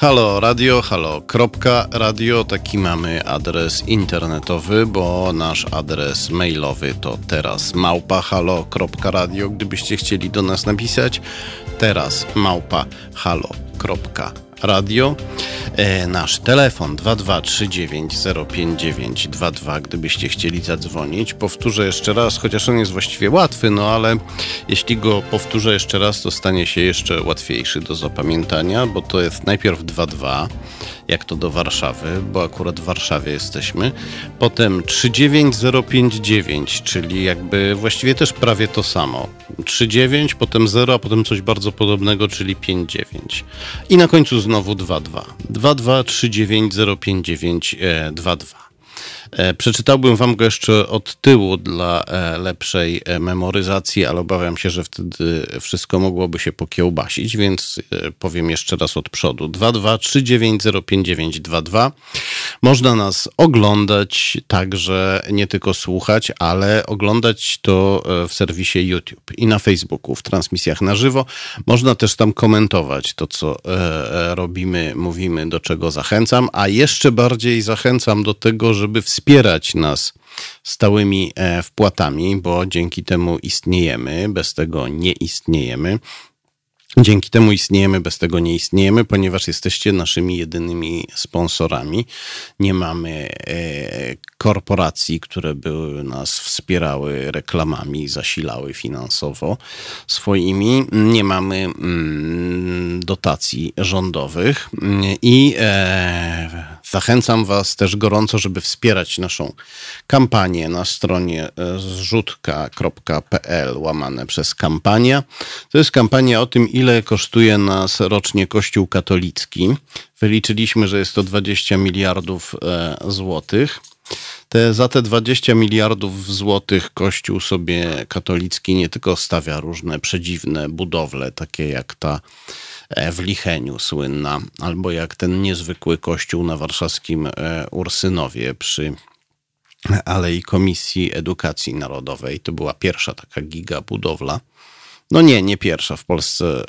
Halo radio, halo radio, taki mamy adres internetowy, bo nasz adres mailowy to teraz małpa halo radio, gdybyście chcieli do nas napisać, teraz małpa halo radio. E, nasz telefon 2239059922, gdybyście chcieli zadzwonić. Powtórzę jeszcze raz, chociaż on jest właściwie łatwy, no ale jeśli go powtórzę jeszcze raz, to stanie się jeszcze łatwiejszy do zapamiętania, bo to jest najpierw 22 jak to do Warszawy, bo akurat w Warszawie jesteśmy. Potem 39059, czyli jakby właściwie też prawie to samo. 39, potem 0, a potem coś bardzo podobnego, czyli 59. I na końcu znowu 22. 223905922. E, przeczytałbym wam go jeszcze od tyłu dla e, lepszej e, memoryzacji, ale obawiam się, że wtedy wszystko mogłoby się pokiełbasić, więc powiem jeszcze raz od przodu. 223905922. Można nas oglądać, także nie tylko słuchać, ale oglądać to w serwisie YouTube i na Facebooku, w transmisjach na żywo. Można też tam komentować to, co robimy, mówimy, do czego zachęcam, a jeszcze bardziej zachęcam do tego, żeby wspierać wspierać nas stałymi e, wpłatami, bo dzięki temu istniejemy, bez tego nie istniejemy. Dzięki temu istniejemy, bez tego nie istniejemy, ponieważ jesteście naszymi jedynymi sponsorami. Nie mamy e, korporacji, które były nas wspierały reklamami, zasilały finansowo swoimi. Nie mamy mm, dotacji rządowych i e, zachęcam Was też gorąco, żeby wspierać naszą kampanię na stronie e, zrzutka.pl łamane przez kampania. To jest kampania o tym, ile kosztuje nas rocznie Kościół katolicki. Wyliczyliśmy, że jest to 20 miliardów e, złotych. Te, za te 20 miliardów złotych Kościół sobie katolicki nie tylko stawia różne przedziwne budowle, takie jak ta w Licheniu słynna, albo jak ten niezwykły kościół na warszawskim e, Ursynowie przy Alei Komisji Edukacji Narodowej. To była pierwsza taka giga budowla. No nie, nie pierwsza. W Polsce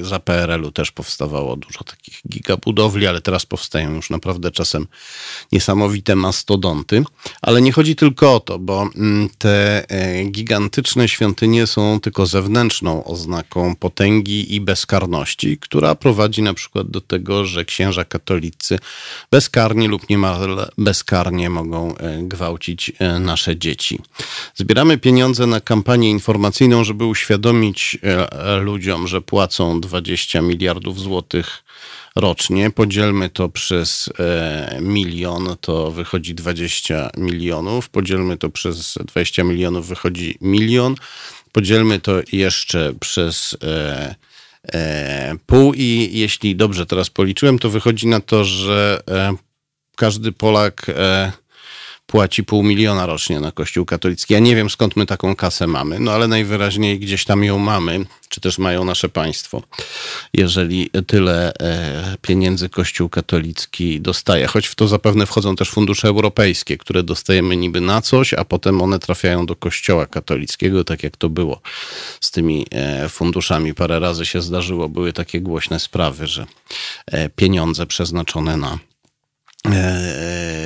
e, za PRL-u też powstawało dużo takich gigabudowli, ale teraz powstają już naprawdę czasem niesamowite mastodonty. Ale nie chodzi tylko o to, bo mm, te e, gigantyczne świątynie są tylko zewnętrzną oznaką potęgi i bezkarności, która prowadzi na przykład do tego, że księża katolicy bezkarnie lub niemal bezkarnie mogą e, gwałcić nasze dzieci. Zbieramy pieniądze na kampanię informacyjną, żeby uświadomić E, ludziom, że płacą 20 miliardów złotych rocznie. Podzielmy to przez e, milion, to wychodzi 20 milionów. Podzielmy to przez 20 milionów, wychodzi milion. Podzielmy to jeszcze przez e, pół i jeśli dobrze teraz policzyłem, to wychodzi na to, że każdy Polak płaci pół miliona rocznie na Kościół katolicki. Ja nie wiem skąd my taką kasę mamy, no ale najwyraźniej gdzieś tam ją mamy, czy też mają nasze państwo, jeżeli tyle e, pieniędzy Kościół katolicki dostaje. Choć w to zapewne wchodzą też fundusze europejskie, które dostajemy niby na coś, a potem one trafiają do Kościoła katolickiego, tak jak to było z tymi e, funduszami. Parę razy się zdarzyło, były takie głośne sprawy, że e, pieniądze przeznaczone na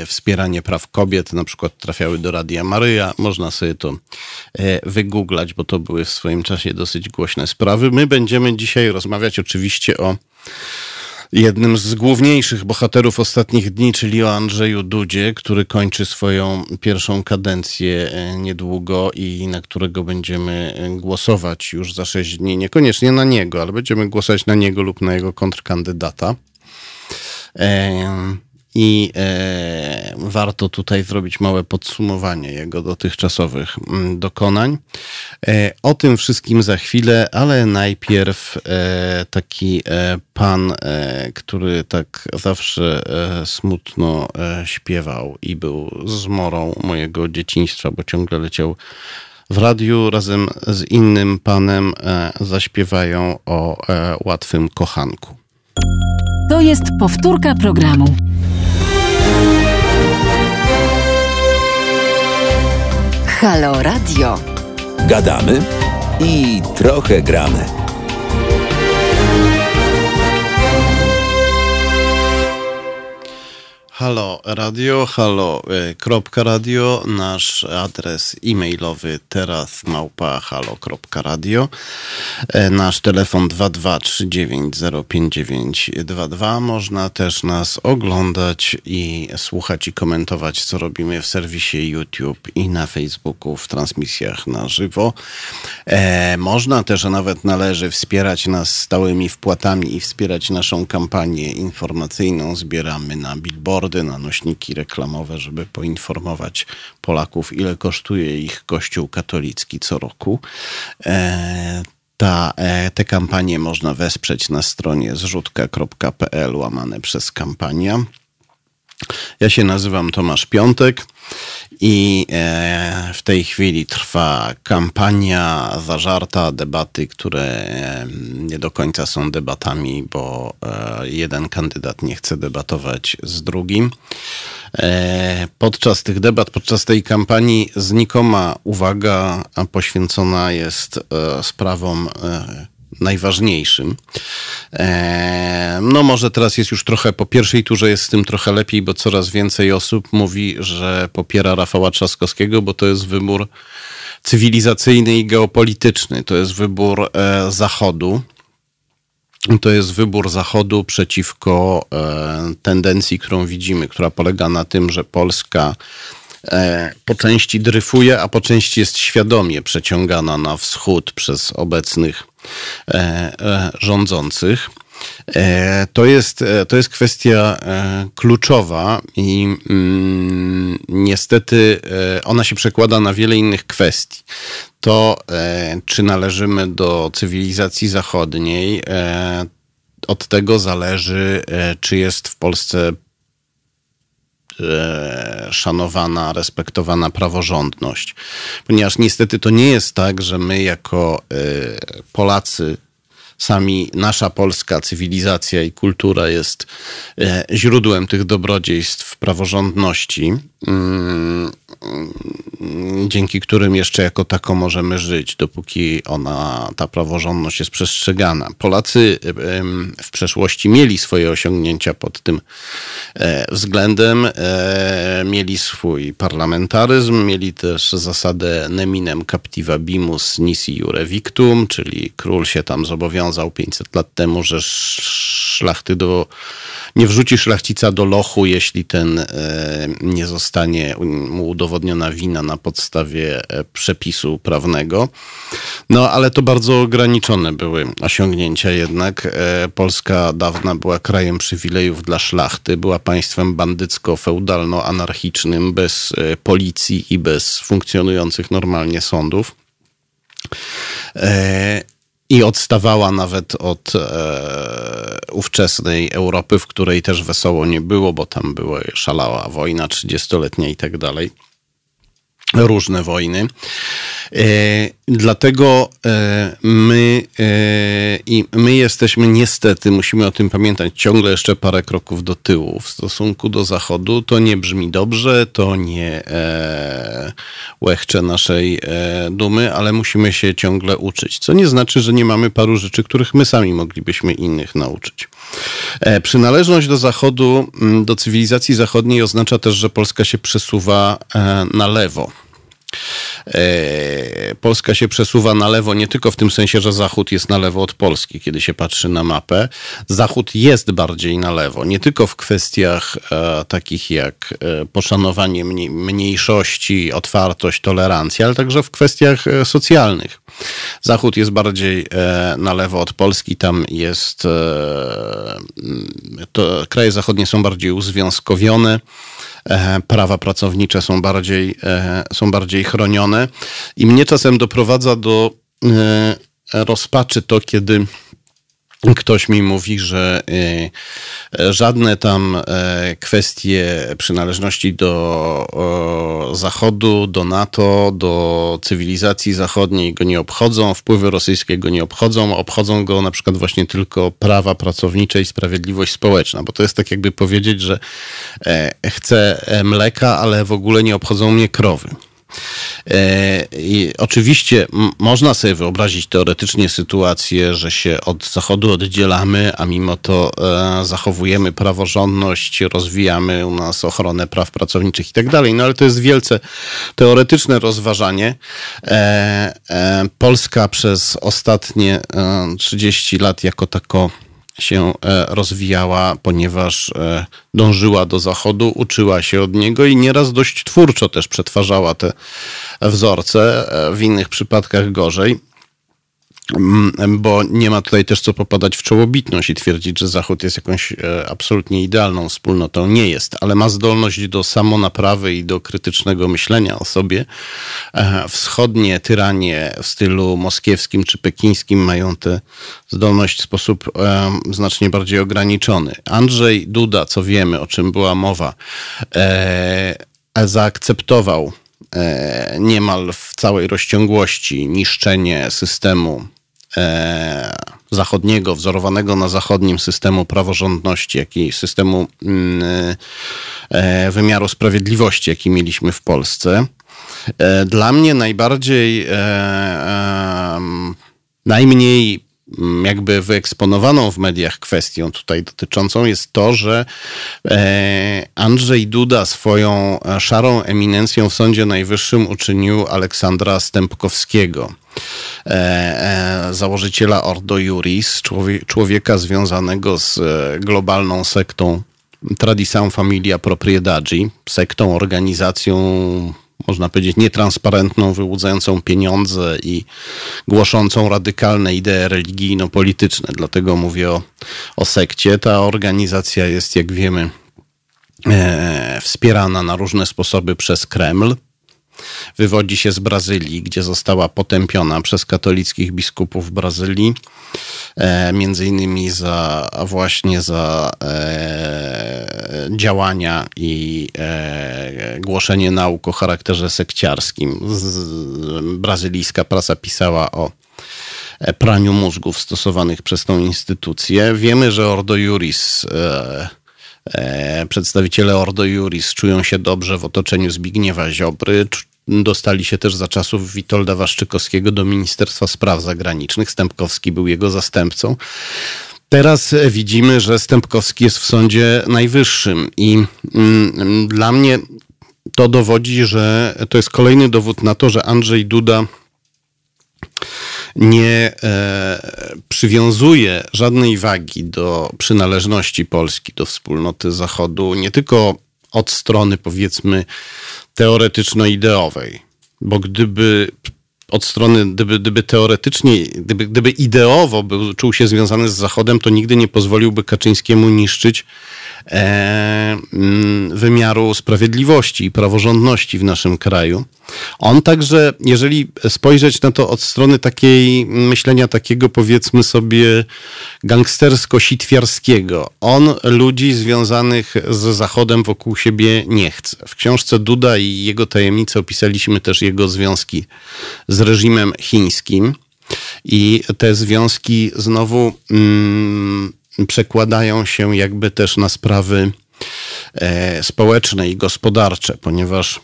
wspieranie praw kobiet, na przykład trafiały do Radia Maryja. Można sobie to e, wygooglać, bo to były w swoim czasie dosyć głośne sprawy. My będziemy dzisiaj rozmawiać oczywiście o jednym z główniejszych bohaterów ostatnich dni, czyli o Andrzeju Dudzie, który kończy swoją pierwszą kadencję e, niedługo i na którego będziemy głosować już za sześć dni. Niekoniecznie na niego, ale będziemy głosować na niego lub na jego kontrkandydata. I e, warto tutaj zrobić małe podsumowanie jego dotychczasowych mm, dokonań. E, o tym wszystkim za chwilę, ale najpierw e, taki e, pan, e, który tak zawsze e, smutno śpiewał i był zmorą mojego dzieciństwa, bo ciągle leciał w radiu razem z innym panem zaśpiewają o łatwym kochanku. To jest powtórka programu. Halo Radio. Gadamy i trochę gramy. Halo Radio, halo e, kropka radio, nasz adres e-mailowy teraz małpa halo.radio, e, nasz telefon 223905922. Można też nas oglądać i słuchać i komentować, co robimy w serwisie YouTube i na Facebooku w transmisjach na żywo. E, można też, a nawet należy wspierać nas stałymi wpłatami i wspierać naszą kampanię informacyjną. Zbieramy na billboard na nośniki reklamowe, żeby poinformować Polaków, ile kosztuje ich Kościół katolicki co roku. E, ta, e, te kampanie można wesprzeć na stronie zrzutka.pl łamane przez kampania. Ja się nazywam Tomasz Piątek i e, w tej chwili trwa kampania zażarta, debaty, które nie do końca są debatami, bo e, jeden kandydat nie chce debatować z drugim. E, podczas tych debat, podczas tej kampanii znikoma uwaga poświęcona jest sprawom najważniejszym. E, no może teraz jest już trochę, po pierwszej turze jest z tym trochę lepiej, bo coraz więcej osób mówi, że popiera Rafała Trzaskowskiego, bo to jest wybór cywilizacyjny i geopolityczny. To jest wybór e, Zachodu. To jest wybór Zachodu przeciwko e, tendencji, którą widzimy, która polega na tym, że Polska po części dryfuje, a po części jest świadomie przeciągana na wschód przez obecnych E, e, rządzących. E, to jest, to jest kwestia kluczowa i mm, niestety ona się przekłada na wiele innych kwestii. To, czy należymy do cywilizacji zachodniej, od tego zależy, czy jest w Polsce szanowana, respektowana praworządność. Ponieważ niestety to nie jest tak, że my jako e, Polacy sami nasza polska cywilizacja i kultura jest e, źródłem tych dobrodziejstw praworządności, mm, dzięki którym jeszcze jako tako możemy żyć, dopóki ona, ta praworządność jest przestrzegana. Polacy w przeszłości mieli swoje osiągnięcia pod tym e, względem, e, mieli swój parlamentaryzm, mieli też zasadę neminem captiva bimus nisi jure victum, czyli król się tam zobowiązał 500 lat temu, że szlachty do nie wrzuci szlachcica do lochu, jeśli ten e, nie zostanie mu udowodniona wina na podstawie e, przepisu prawnego. No ale to bardzo ograniczone były osiągnięcia jednak. E, Polska dawna była krajem przywilejów dla szlachty, była państwem bandycko-feudalno-anarchicznym, bez policji i bez funkcjonujących normalnie sądów i odstawała nawet od e, ówczesnej Europy, w której też wesoło nie było, bo tam była szalała wojna trzydziestoletnia i tak dalej różne wojny. E, dlatego e, my, e, i my jesteśmy niestety, musimy o tym pamiętać, ciągle jeszcze parę kroków do tyłu w stosunku do Zachodu. To nie brzmi dobrze, to nie łechcze naszej dumy, ale musimy się ciągle uczyć. Co nie znaczy, że nie mamy paru rzeczy, których my sami moglibyśmy innych nauczyć. Przynależność do Zachodu, do cywilizacji zachodniej oznacza też, że Polska się przesuwa na lewo. E, Polska się przesuwa na lewo nie tylko w tym sensie, że Zachód jest na lewo od Polski, kiedy się patrzy na mapę. Zachód jest bardziej na lewo, nie tylko w kwestiach e, takich jak e, poszanowanie mniejszości, otwartość, tolerancja, ale także w kwestiach socjalnych. Zachód jest bardziej na lewo od Polski, tam jest. To, kraje zachodnie są bardziej uzwiązkowione prawa pracownicze są bardziej, są bardziej chronione. I mnie czasem doprowadza do e, rozpaczy to, kiedy Ktoś mi mówi, że żadne tam kwestie przynależności do Zachodu, do NATO, do cywilizacji zachodniej go nie obchodzą, wpływy rosyjskie go nie obchodzą, obchodzą go na przykład właśnie tylko prawa pracownicze i sprawiedliwość społeczna, bo to jest tak jakby powiedzieć, że chcę mleka, ale w ogóle nie obchodzą mnie krowy. E, I oczywiście można sobie wyobrazić teoretycznie sytuację, że się od Zachodu oddzielamy, a mimo to e, zachowujemy praworządność, rozwijamy u nas ochronę praw pracowniczych i tak dalej. No ale to jest wielce teoretyczne rozważanie. E, Polska przez ostatnie 30 lat jako tako się e, rozwijała, ponieważ e, dążyła do Zachodu, uczyła się od niego i nieraz dość twórczo też przetwarzała te wzorce, e, w innych przypadkach gorzej. Mm, bo nie ma tutaj też co popadać w czołobitność i twierdzić, że Zachód jest jakąś e, absolutnie idealną wspólnotą. Nie jest, ale ma zdolność do samonaprawy i do krytycznego myślenia o sobie. E, wschodnie tyranie w stylu moskiewskim czy pekińskim mają tę zdolność w sposób e, znacznie bardziej ograniczony. Andrzej Duda, co wiemy, o czym była mowa, zaakceptował niemal w całej rozciągłości niszczenie systemu zachodniego, wzorowanego na zachodnim systemu praworządności, jak i systemu mm, e, wymiaru sprawiedliwości, jaki mieliśmy w Polsce. E, dla mnie najbardziej, e, e, najmniej jakby wyeksponowaną w mediach kwestią tutaj dotyczącą jest to, że e, Andrzej Duda swoją szarą eminencją w Sądzie Najwyższym uczynił Aleksandra Stępkowskiego E, e, założyciela Ordo Juris, człowieka związanego z e, globalną sektą Tradição Familia Propriedade, sektą, organizacją można powiedzieć, nietransparentną, wyłudzającą pieniądze i głoszącą radykalne idee religijno-polityczne. Dlatego mówię o, o sekcie. Ta organizacja jest, jak wiemy, e, wspierana na różne sposoby przez Kreml wywodzi się z Brazylii, gdzie została potępiona przez katolickich biskupów Brazylii, e, między innymi za właśnie za e, działania i e, głoszenie nauk o charakterze sekciarskim. Brazylijska prasa pisała o praniu mózgów stosowanych przez tą instytucję. Wiemy, że Ordo Juris przedstawiciele Ordo Juris czują się dobrze w otoczeniu Zbigniewa Ziobry, dostali się też za czasów Witolda Waszczykowskiego do Ministerstwa Spraw Zagranicznych. Stępkowski był jego zastępcą. Teraz widzimy, że Stępkowski jest w Sądzie Najwyższym i mm, dla mnie to dowodzi, że to jest kolejny dowód na to, że Andrzej Duda nie e, przywiązuje żadnej wagi do przynależności Polski do wspólnoty Zachodu, nie tylko od strony powiedzmy teoretyczno-ideowej. Bo gdyby od strony, gdyby, gdyby teoretycznie, gdyby, gdyby ideowo był, czuł się związany z Zachodem, to nigdy nie pozwoliłby Kaczyńskiemu niszczyć wymiaru sprawiedliwości i praworządności w naszym kraju. On także, jeżeli spojrzeć na to od strony takiej myślenia takiego powiedzmy sobie gangstersko-sitwiarskiego, on ludzi związanych z Zachodem wokół siebie nie chce. W książce Duda i jego tajemnice opisaliśmy też jego związki z reżimem chińskim. I te związki znowu mm, przekładają się jakby też na sprawy e, społeczne i gospodarcze, ponieważ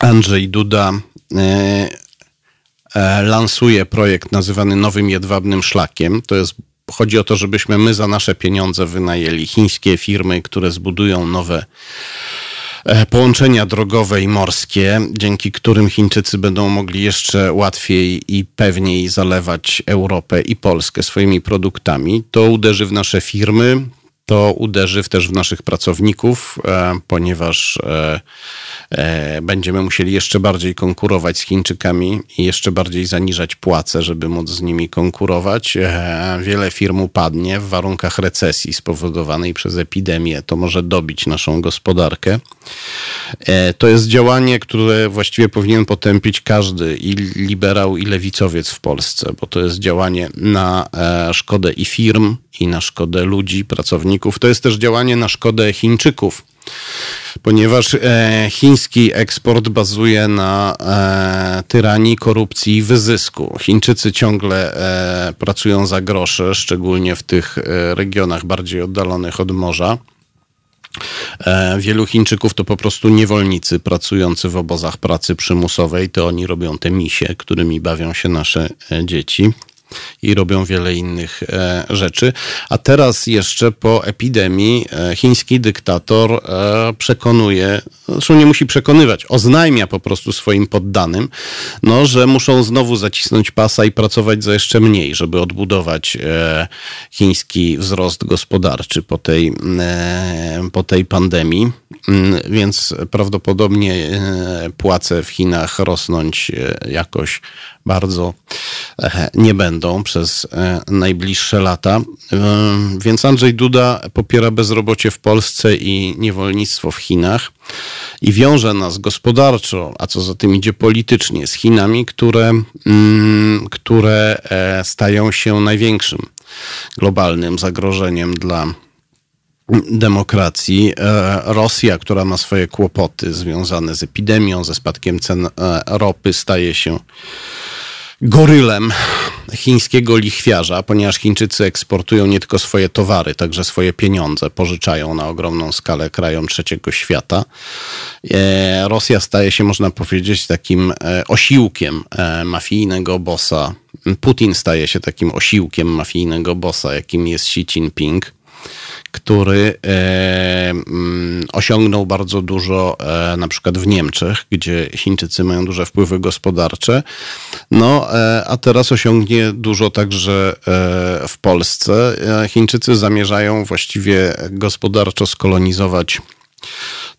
Andrzej Duda e, e, lansuje projekt nazywany Nowym Jedwabnym Szlakiem. To jest Chodzi o to, żebyśmy my za nasze pieniądze wynajęli chińskie firmy, które zbudują nowe połączenia drogowe i morskie, dzięki którym Chińczycy będą mogli jeszcze łatwiej i pewniej zalewać Europę i Polskę swoimi produktami. To uderzy w nasze firmy, to uderzy też w naszych pracowników, e, ponieważ e, e, będziemy musieli jeszcze bardziej konkurować z Chińczykami i jeszcze bardziej zaniżać płace, żeby móc z nimi konkurować. Wiele firm upadnie w warunkach recesji spowodowanej przez epidemię. To może dobić naszą gospodarkę. To jest działanie, które właściwie powinien potępić każdy i liberał, i lewicowiec w Polsce, bo to jest działanie na szkodę i firm, i na szkodę ludzi, pracowników. To jest też działanie na szkodę Chińczyków, ponieważ e, chiński eksport bazuje na e, tyranii, korupcji i wyzysku. Chińczycy ciągle e, pracują za grosze, szczególnie w tych regionach bardziej oddalonych od morza. Wielu Chińczyków to po prostu niewolnicy pracujący w obozach pracy przymusowej. To oni robią te misie, którymi bawią się nasze dzieci i robią wiele innych e, rzeczy. A teraz jeszcze po epidemii e, chiński dyktator e, przekonuje, zresztą nie musi przekonywać, oznajmia po prostu swoim poddanym, no, że muszą znowu zacisnąć pasa i pracować za jeszcze mniej, żeby odbudować chiński wzrost gospodarczy po tej, po tej pandemii. Mm, więc prawdopodobnie płace w Chinach rosnąć jakoś bardzo e, nie będą przez e, najbliższe lata. E, więc Andrzej Duda popiera bezrobocie w Polsce i niewolnictwo w Chinach i wiąże nas gospodarczo, a co za tym idzie politycznie, z Chinami, które, mm, które stają się największym globalnym zagrożeniem dla demokracji. Rosja, która ma swoje kłopoty związane z epidemią, ze spadkiem cen ropy, staje się gorylem chińskiego lichwiarza, ponieważ Chińczycy eksportują nie tylko swoje towary, także swoje pieniądze, pożyczają na ogromną skalę krajom trzeciego świata. E, Rosja staje się, można powiedzieć, takim e, osiłkiem e, mafijnego bossa. Putin staje się takim osiłkiem mafijnego bossa, jakim jest Xi Jinping który e, mm, osiągnął bardzo dużo e, na przykład w Niemczech, gdzie Chińczycy mają duże wpływy gospodarcze, no e, a teraz osiągnie dużo także w Polsce. Chińczycy zamierzają właściwie gospodarczo skolonizować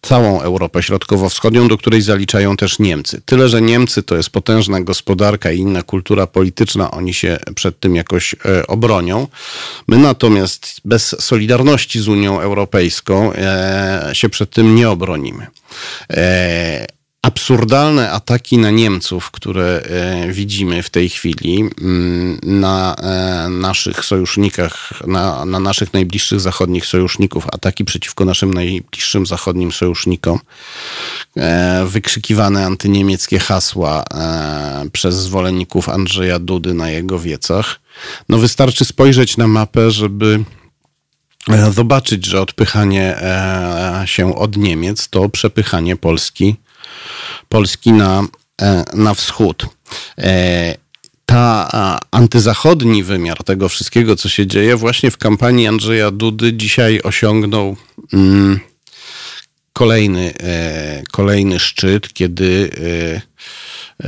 całą Europę Środkowo-Wschodnią, do której zaliczają też Niemcy. Tyle, że Niemcy to jest potężna gospodarka i inna kultura polityczna, oni się przed tym jakoś e, obronią. My natomiast bez solidarności z Unią Europejską e, się przed tym nie obronimy. Absurdalne ataki na Niemców, które e, widzimy w tej chwili mm, na e, naszych sojusznikach, na, na naszych najbliższych zachodnich sojuszników, ataki przeciwko naszym najbliższym zachodnim sojusznikom, e, wykrzykiwane antyniemieckie hasła przez zwolenników Andrzeja Dudy na jego wiecach. No wystarczy spojrzeć na mapę, żeby zobaczyć, że odpychanie się od Niemiec to przepychanie Polski Polski na, e, na wschód. E, ta antyzachodni wymiar tego wszystkiego, co się dzieje, właśnie w kampanii Andrzeja Dudy dzisiaj osiągnął mm, kolejny, e, kolejny szczyt, kiedy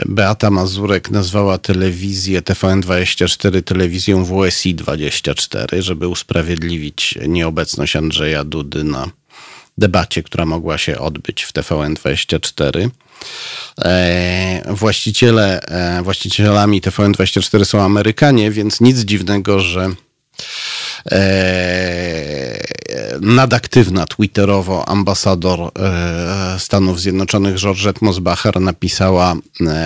Beata Mazurek nazwała telewizję TVN24 telewizją WSI 24, żeby usprawiedliwić nieobecność Andrzeja Dudy na debacie, która mogła się odbyć w TVN24. E, właściciele, e, właścicielami TVN24 są Amerykanie, więc nic dziwnego, że e, nadaktywna twitterowo ambasador Stanów Zjednoczonych Georgette Mosbacher napisała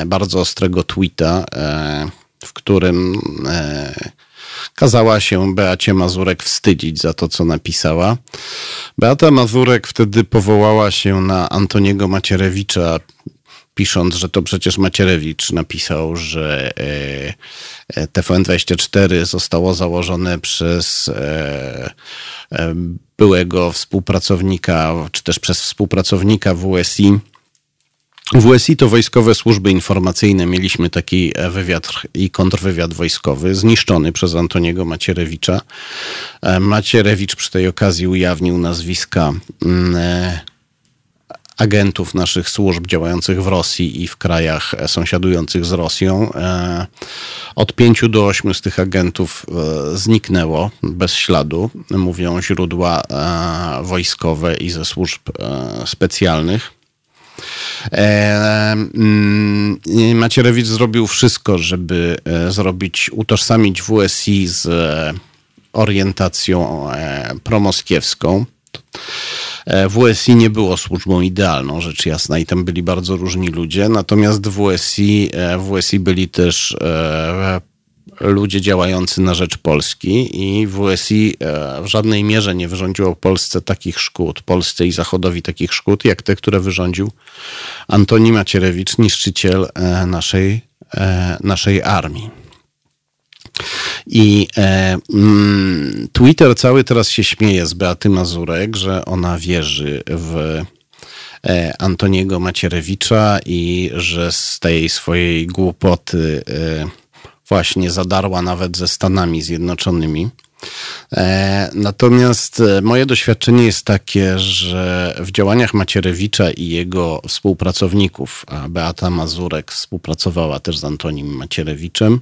bardzo ostrego tweeta, w którym kazała się Beacie Mazurek wstydzić za to, co napisała. Beata Mazurek wtedy powołała się na Antoniego Macierewicza, pisząc, że to przecież Macierewicz napisał, że e, e, TVN24 zostało założone przez e, byłego współpracownika, czy też przez współpracownika WSI WSI to Wojskowe Służby Informacyjne. Mieliśmy taki e, wywiad i kontrwywiad wojskowy, zniszczony przez Antoniego Macierewicza. E, Macierewicz przy tej okazji ujawnił nazwiska mm, e, agentów naszych służb działających w Rosji i w krajach sąsiadujących z Rosją. Od pięciu do ośmiu z tych agentów zniknęło bez śladu, mówią źródła wojskowe i ze służb specjalnych. E, mm, Macierewicz zrobił wszystko, żeby e, zrobić, utożsamić WSI z e, orientacją promoskiewską. WSI nie było służbą idealną, rzecz jasna, i tam byli bardzo różni ludzie, natomiast WSI, WSI byli też ludzie działający na rzecz Polski i WSI e, w żadnej mierze nie wyrządziło Polsce takich szkód, Polsce i Zachodowi takich szkód, jak te, które wyrządził Antoni Macierewicz, niszczyciel e, naszej, e, naszej armii. I e, mm, Twitter cały teraz się śmieje z Beaty Mazurek, że ona wierzy w e, Antoniego Macierewicza i że z tej swojej głupoty e, właśnie zadarła nawet ze Stanami Zjednoczonymi. E, natomiast e, moje doświadczenie jest takie, że w działaniach Macierewicza i jego współpracowników, a Beata Mazurek współpracowała też z Antonim Macierewiczem,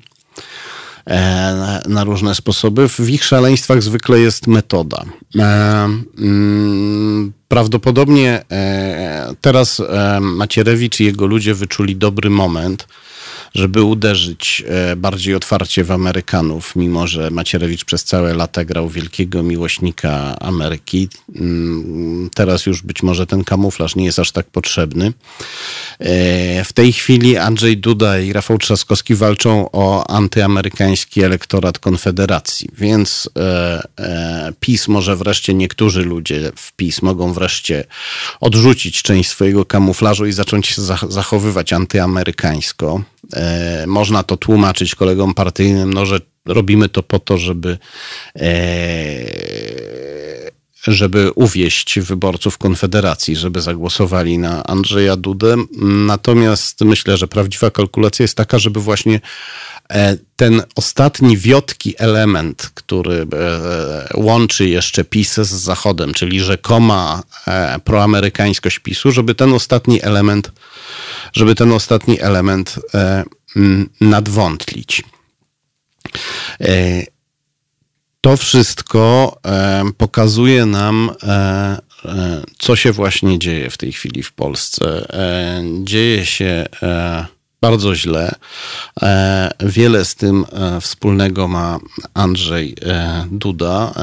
e, na różne sposoby. W ich szaleństwach zwykle jest metoda. Mm, prawdopodobnie teraz Macierewicz i jego ludzie wyczuli dobry moment, żeby uderzyć e, bardziej otwarcie w Amerykanów, mimo że Macierewicz przez całe lata grał wielkiego miłośnika Ameryki. Mm, teraz już być może ten kamuflaż nie jest aż tak potrzebny. E, w tej chwili Andrzej Duda i Rafał Trzaskowski walczą o antyamerykański elektorat Konfederacji, więc e, PiS może wreszcie, niektórzy ludzie w PiS mogą wreszcie odrzucić część swojego kamuflażu i zacząć się zachowywać antyamerykańsko. E, można to tłumaczyć kolegom partyjnym, no, że robimy to po to, żeby e, żeby uwieść wyborców Konfederacji, żeby zagłosowali na Andrzeja Dudę. Natomiast myślę, że prawdziwa kalkulacja jest taka, żeby właśnie e, ten ostatni wiotki element, który łączy jeszcze PiS z Zachodem, czyli rzekoma proamerykańskość PiSu, żeby ten ostatni element żeby ten ostatni element e, nadwątlić. E, to wszystko e, pokazuje nam, co się właśnie dzieje w tej chwili w Polsce. Dzieje się bardzo źle. Wiele z tym wspólnego ma Andrzej Duda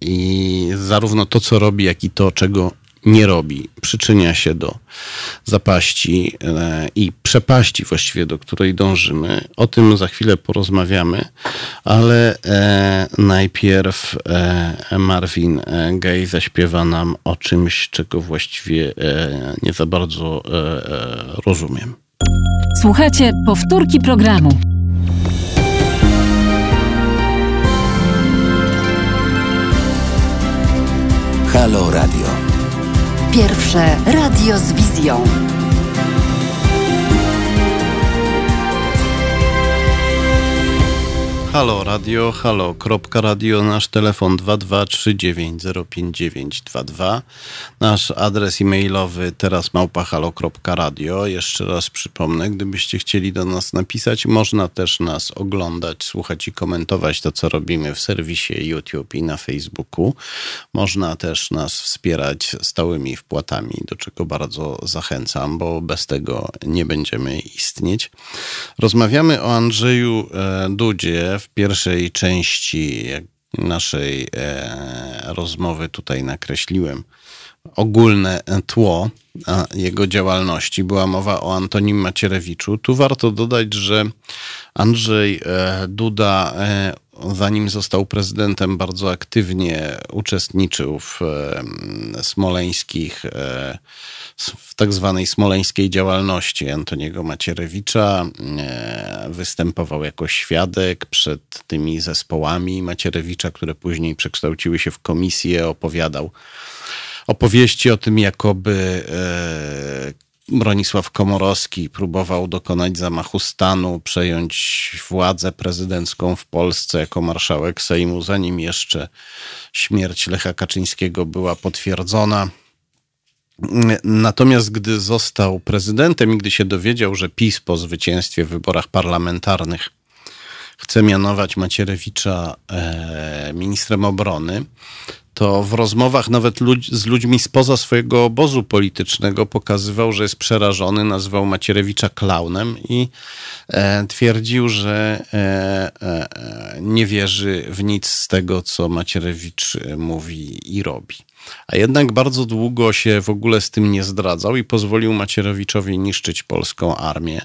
i zarówno to, co robi, jak i to, czego nie robi, przyczynia się do zapaści e, i przepaści właściwie, do której dążymy. O tym za chwilę porozmawiamy, ale e, najpierw e, Marvin Gaye zaśpiewa nam o czymś, czego właściwie nie za bardzo rozumiem. Słuchajcie powtórki programu. Halo Radio. Pierwsze radio z wizją. Halo radio, halo, radio, nasz telefon 223905922, nasz adres e-mailowy teraz małpa halo.radio. Jeszcze raz przypomnę, gdybyście chcieli do nas napisać, można też nas oglądać, słuchać i komentować to, co robimy w serwisie YouTube i na Facebooku. Można też nas wspierać stałymi wpłatami, do czego bardzo zachęcam, bo bez tego nie będziemy istnieć. Rozmawiamy o Andrzeju e, Dudzie w pierwszej części naszej e, rozmowy tutaj nakreśliłem ogólne tło jego działalności. Była mowa o Antonim Macierewiczu. Tu warto dodać, że Andrzej e, Duda, e, zanim został prezydentem, bardzo aktywnie uczestniczył w smoleńskich w tak zwanej smoleńskiej działalności Antoniego Macierewicza. E, występował jako świadek przed tymi zespołami Macierewicza, które później przekształciły się w komisję, opowiadał opowieści o tym, jakoby e, Bronisław Komorowski próbował dokonać zamachu stanu, przejąć władzę prezydencką w Polsce jako marszałek Sejmu, zanim jeszcze śmierć Lecha Kaczyńskiego była potwierdzona. Natomiast gdy został prezydentem i gdy się dowiedział, że PiS po zwycięstwie w wyborach parlamentarnych chce mianować Macierewicza e, ministrem obrony, to w rozmowach nawet z ludźmi spoza swojego obozu politycznego pokazywał, że jest przerażony, nazywał Macierewicza klaunem i e, twierdził, że e, e, nie wierzy w nic z tego, co Macierewicz mówi i robi. A jednak bardzo długo się w ogóle z tym nie zdradzał i pozwolił Macierewiczowi niszczyć polską armię.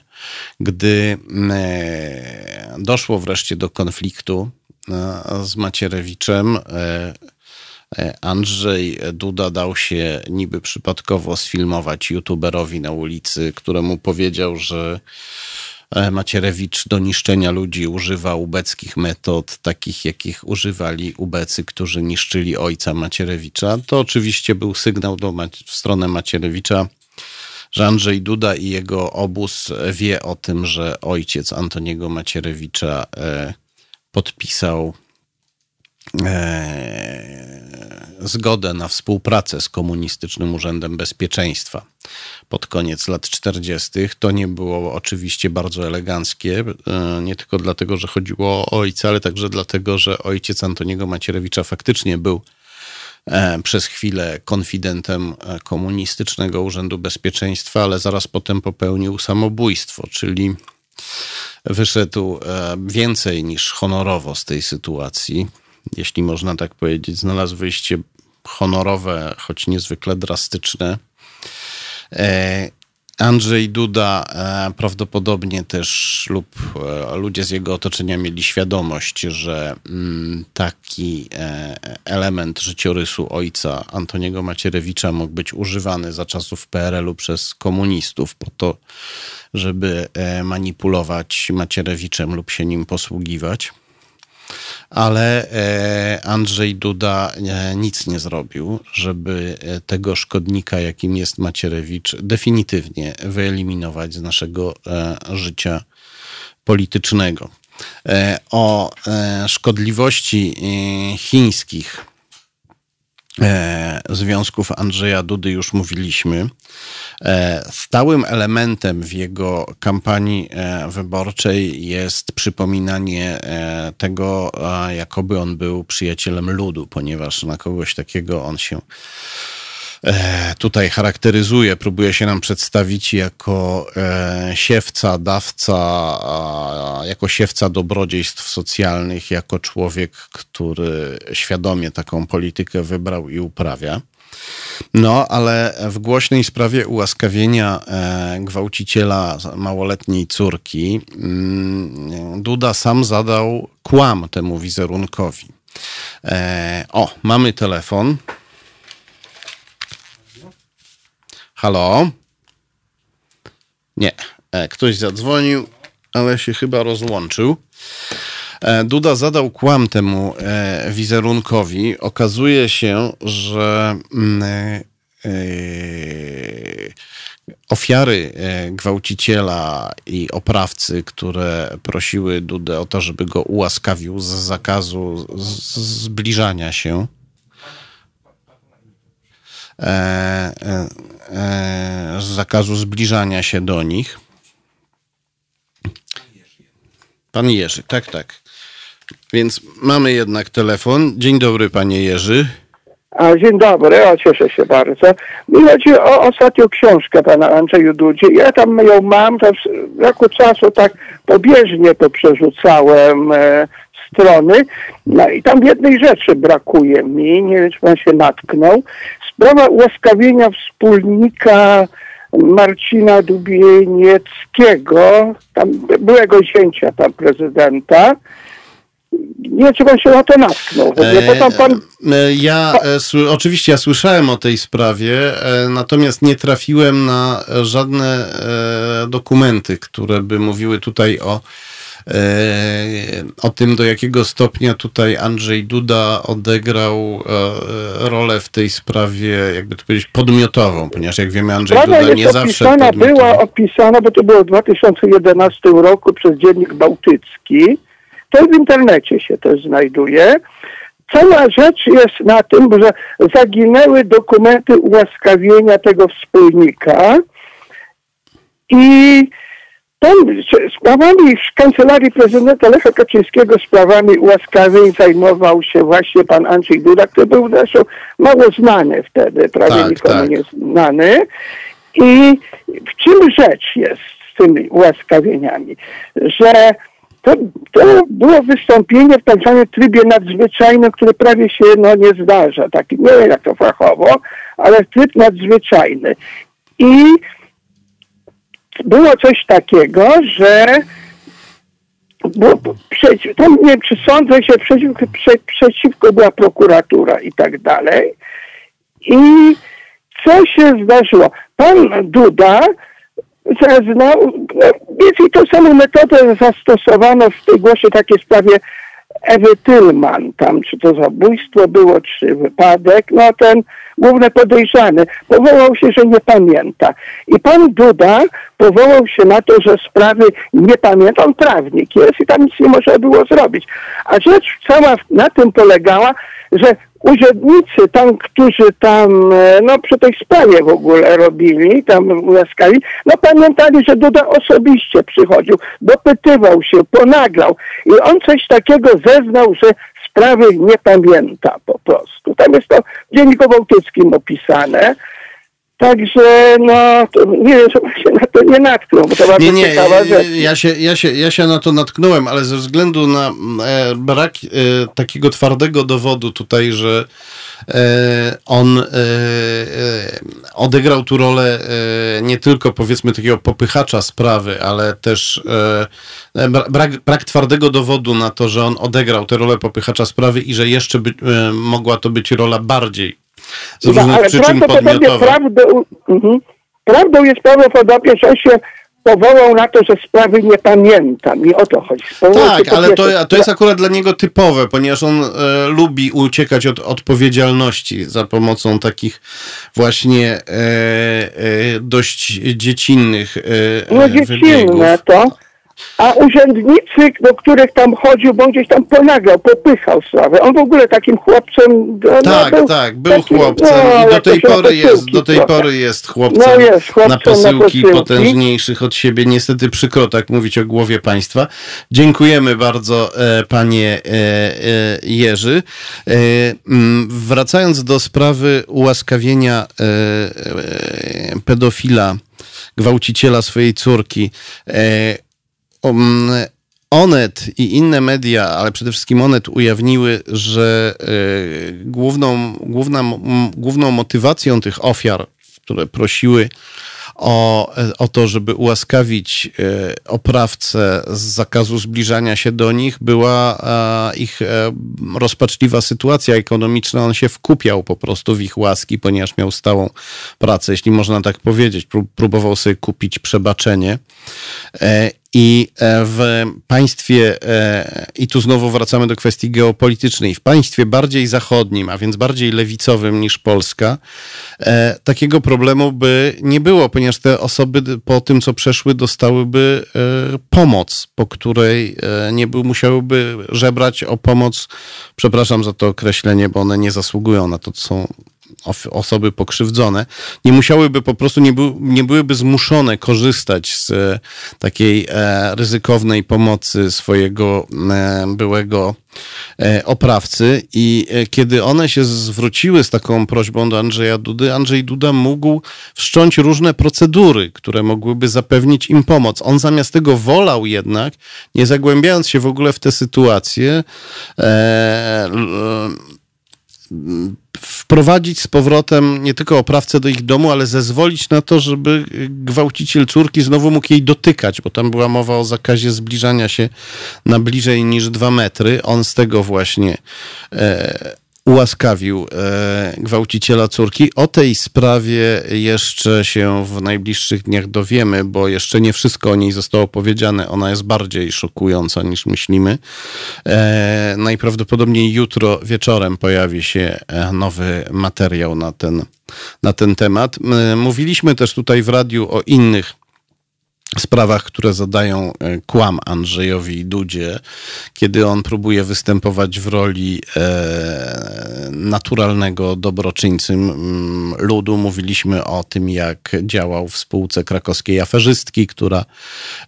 Gdy e, doszło wreszcie do konfliktu e, z Macierewiczem, e, Andrzej Duda dał się niby przypadkowo sfilmować youtuberowi na ulicy, któremu powiedział, że e, Macierewicz do niszczenia ludzi używa ubeckich metod, takich jakich używali ubecy, którzy niszczyli ojca Macierewicza. To oczywiście był sygnał do, w stronę Macierewicza, że Andrzej Duda i jego obóz wie o tym, że ojciec Antoniego Macierewicza e, podpisał e, zgodę na współpracę z Komunistycznym Urzędem Bezpieczeństwa pod koniec lat 40. To nie było oczywiście bardzo eleganckie, e, nie tylko dlatego, że chodziło o ojca, ale także dlatego, że ojciec Antoniego Macierewicza faktycznie był E, przez chwilę konfidentem Komunistycznego Urzędu Bezpieczeństwa, ale zaraz potem popełnił samobójstwo, czyli wyszedł więcej niż honorowo z tej sytuacji. Jeśli można tak powiedzieć, znalazł wyjście honorowe, choć niezwykle drastyczne. Andrzej Duda e, prawdopodobnie też lub e, ludzie z jego otoczenia mieli świadomość, że mm, taki e, element życiorysu ojca Antoniego Macierewicza mógł być używany za czasów PRL-u przez komunistów po to, żeby manipulować Macierewiczem lub się nim posługiwać ale e, Andrzej Duda e, nic nie zrobił, żeby e, tego szkodnika, jakim jest Macierewicz, definitywnie wyeliminować z naszego życia politycznego. O szkodliwości chińskich związków Andrzeja Dudy już mówiliśmy. E, stałym elementem w jego kampanii e, wyborczej jest przypominanie tego, jakoby on był przyjacielem ludu, ponieważ na kogoś takiego on się E, tutaj charakteryzuje, próbuje się nam przedstawić jako e, siewca, dawca, jako siewca dobrodziejstw socjalnych, jako człowiek, który świadomie taką politykę wybrał i uprawia. No, ale w głośnej sprawie ułaskawienia e, gwałciciela małoletniej córki mm, Duda sam zadał kłam temu wizerunkowi. O, mamy telefon. Halo? Nie. E, ktoś zadzwonił, ale się chyba rozłączył. E, Duda zadał kłam temu e, wizerunkowi. Okazuje się, że mm, ofiary gwałciciela i oprawcy, które prosiły Dudę o to, żeby go ułaskawił z zakazu zbliżania się, z zakazu zbliżania się do nich. Pan Jerzy, tak, tak. Więc mamy jednak telefon. Dzień dobry, panie Jerzy. A, dzień dobry, o, cieszę się bardzo. Mi chodzi o ostatnią książkę pana Andrzeju Dudzi. Ja tam ją mam, to w roku czasu tak pobieżnie to przerzucałem e, strony. No i tam jednej rzeczy brakuje mi, nie wiem czy pan się natknął. Sprawa ułaskawienia wspólnika Marcina Dubienieckiego, tam byłego zięcia tam prezydenta. Nie wiem, czy pan się na to natknął. Bo pan... E, e, ja e, oczywiście ja słyszałem o tej sprawie, natomiast nie trafiłem na żadne dokumenty, które by mówiły tutaj o o tym, do jakiego stopnia tutaj Andrzej Duda odegrał rolę w tej sprawie, jakby to powiedzieć, podmiotową, ponieważ jak wiemy, Andrzej Sprawa Duda nie zawsze opisana, była opisana, bo to było w 2011 roku przez Dziennik Bałtycki. To w internecie się też znajduje. Cała rzecz jest na tym, że zaginęły dokumenty ułaskawienia tego wspólnika i tam sprawami w kancelarii prezydenta Lecha Kaczyńskiego, sprawami ułaskawień zajmował się właśnie pan Andrzej Duda, który był zresztą mało znany wtedy, prawie tak, nikomu tak. nie znany. I w czym rzecz jest z tymi ułaskawieniami? Że to, to było wystąpienie w tak zwanym trybie nadzwyczajnym, które prawie się no, nie zdarza. Taki, nie wiem jak to fachowo, ale tryb nadzwyczajny. I było coś takiego, że bo przeciw, nie wiem, czy sądzę się przeciw, prze, przeciwko była prokuratura i tak dalej. I co się zdarzyło? Pan Duda zeznał, no, więcej tą samą metodę zastosowano w tej głosie takiej sprawie Ewy Tylman, tam czy to zabójstwo było, czy wypadek, no ten główny podejrzany powołał się, że nie pamięta. I pan Duda powołał się na to, że sprawy nie pamięta, on prawnik jest i tam nic nie można było zrobić. A rzecz cała na tym polegała, że urzędnicy tam, którzy tam, e, no przy tej sprawie w ogóle robili, tam łaskali, no pamiętali, że Duda osobiście przychodził, dopytywał się, ponaglał i on coś takiego zeznał, że sprawy nie pamięta po prostu. Tam jest to w Dzienniku Bałtyckim opisane. Także no, nie wiem, że się na to nie natknął, bo to bardzo nie, nie, ciekawa rzecz. Ja się, ja, się, ja się na to natknąłem, ale ze względu na e, brak e, takiego twardego dowodu tutaj, że e, on e, e, odegrał tu rolę e, nie tylko powiedzmy takiego popychacza sprawy, ale też brak, brak twardego dowodu na to, że on odegrał tę rolę popychacza sprawy i że jeszcze by, mogła to być rola bardziej z różnych no, ale przyczyn podmiotowych. Prawdą, mhm. prawdą jest prawdopodobnie, że on się powołał na to, że sprawy nie pamiętam i o to chodzi. tak, ale to, to jest akurat dla niego typowe, ponieważ on e, lubi uciekać od odpowiedzialności za pomocą takich właśnie e, e, dość dziecinnych e, No dziecinne to a urzędnicy, do których tam chodził, bo gdzieś tam ponaglał, popychał sprawę. On w ogóle takim chłopcem... No, tak, był tak, był taki, chłopcem no, i do tej, pory jest, do tej pory jest chłopcem, no jest, chłopcem na, posyłki na posyłki potężniejszych od siebie. Niestety przykro tak mówić o głowie państwa. Dziękujemy bardzo e, panie e, e, Jerzy. E, m, wracając do sprawy ułaskawienia e, e, pedofila, gwałciciela swojej córki, Onet i inne media, ale przede wszystkim Onet ujawniły, że y, główną, główna, główną motywacją tych ofiar, które prosiły o, o to, żeby ułaskawić e, oprawcę z zakazu zbliżania się do nich, była ich e, rozpaczliwa sytuacja ekonomiczna. On się wkupiał po prostu w ich łaski, ponieważ miał stałą pracę, jeśli można tak powiedzieć. Próbował sobie kupić przebaczenie. E, I w państwie, i tu znowu wracamy do kwestii geopolitycznej, w państwie bardziej zachodnim, a więc bardziej lewicowym niż Polska, takiego problemu by nie było, ponieważ te osoby po tym, co przeszły, dostałyby e, pomoc, po której e, nie był, musiałyby żebrać o pomoc. Przepraszam za to określenie, bo one nie zasługują na to, co są osoby pokrzywdzone, nie musiałyby po prostu, nie, by, nie byłyby zmuszone korzystać z e, takiej e, ryzykownej pomocy swojego e, byłego oprawcy i kiedy one się zwróciły z taką prośbą do Andrzeja Dudy, Andrzej Duda mógł wszcząć różne procedury, które mogłyby zapewnić im pomoc. On zamiast tego wolał jednak, nie zagłębiając się w ogóle w tę sytuację, wprowadzić z powrotem nie tylko oprawcę do ich domu, ale zezwolić na to, żeby gwałciciel córki znowu mógł jej dotykać, bo tam była mowa o zakazie zbliżania się na bliżej niż dwa metry. On z tego właśnie e, ułaskawił e, gwałciciela córki. O tej sprawie jeszcze się w najbliższych dniach dowiemy, bo jeszcze nie wszystko o niej zostało powiedziane. Ona jest bardziej szokująca niż myślimy. E, najprawdopodobniej jutro wieczorem pojawi się e, nowy materiał na ten, na ten temat. Mówiliśmy też tutaj w radiu o innych sprawach, które zadają e, kłam Andrzejowi Dudzie, kiedy on próbuje występować w roli e, naturalnego dobroczyńcy ludu. Mówiliśmy o tym, jak działał w spółce krakowskiej aferzystki, która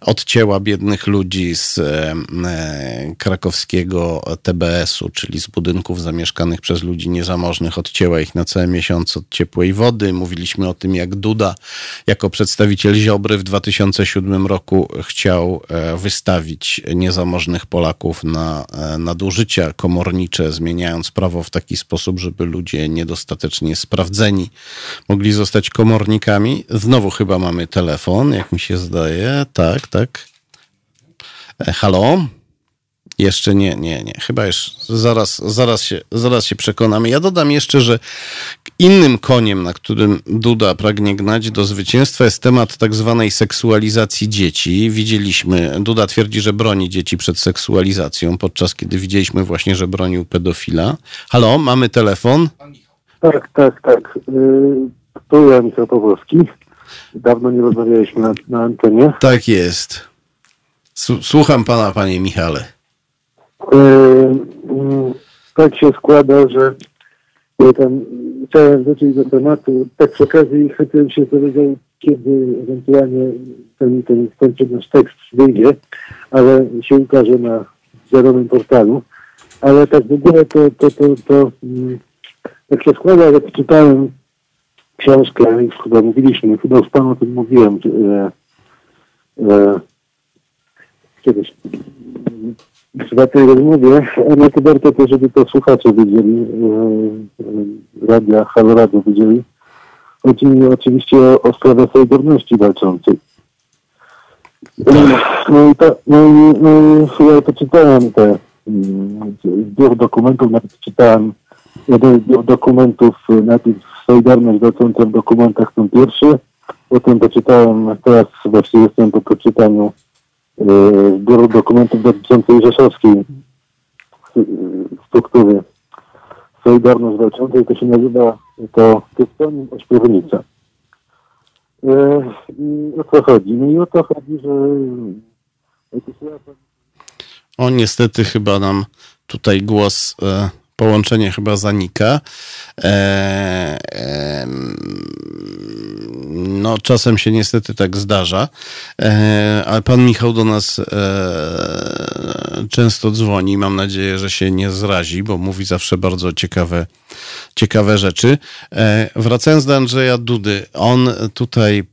odcięła biednych ludzi z e, krakowskiego TBS-u, czyli z budynków zamieszkanych przez ludzi niezamożnych, odcięła ich na cały miesiąc od ciepłej wody. Mówiliśmy o tym, jak Duda jako przedstawiciel Ziobry w 2007 2007 roku chciał e, wystawić niezamożnych Polaków na e, nadużycia komornicze, zmieniając prawo w taki sposób, żeby ludzie niedostatecznie sprawdzeni mogli zostać komornikami. Znowu chyba mamy telefon, jak mi się zdaje. Tak, tak. E, halo? Jeszcze nie, nie, nie. Chyba już zaraz, zaraz, się, zaraz się przekonamy. Ja dodam jeszcze, że Innym koniem, na którym Duda pragnie gnać do zwycięstwa, jest temat tak zwanej seksualizacji dzieci. Widzieliśmy, Duda twierdzi, że broni dzieci przed seksualizacją, podczas kiedy widzieliśmy właśnie, że bronił pedofila. Halo, mamy telefon? Tak, tak, tak. Yy, tu ja Michał Pawłowski. Dawno nie rozmawialiśmy na, na antenie. Tak jest. Słucham pana, panie Michale. Yy, yy, tak się składa, że tam chciałem wrócić do tematu. Tak przy okazji chętnie się dowiedział, kiedy ewentualnie ten, ten kończy nasz tekst wyjdzie, ale się ukaże na zerowym portalu. Ale tak w ogóle to, to, to, to mm, tak się składa, że przeczytałem książkę, chyba mówiliśmy, chyba już panu o tym mówiłem, że, e, kiedyś w prywatnej rozmowie, ale to warto to, żeby to słuchacze wiedzieli, e, e, radia, Halo Radio wiedzieli. Chodzi mi oczywiście o, o sprawę Solidarności walczącej. No i, to, no i, no ja poczytałem te mm, zbiór dokumentów, nawet czytałem jeden zbiór dokumentów, najpierw Solidarność walcząca w dokumentach ten pierwszy, potem poczytałem, teraz właśnie jestem po przeczytaniu y, zbioru dokumentów dotyczącej rzeszowskiej y, struktury Solidarność walczącej, to się nazywa to Tystonim Ośpiewnica. E, I o co chodzi? No i o to chodzi, że O, niestety chyba nam tutaj głos, e, połączenie chyba zanika. E, em, no, czasem się niestety tak zdarza, e, ale pan Michał do nas e, często dzwoni. Mam nadzieję, że się nie zrazi, bo mówi zawsze bardzo ciekawe, ciekawe rzeczy. E, wracając do Andrzeja Dudy, on tutaj e,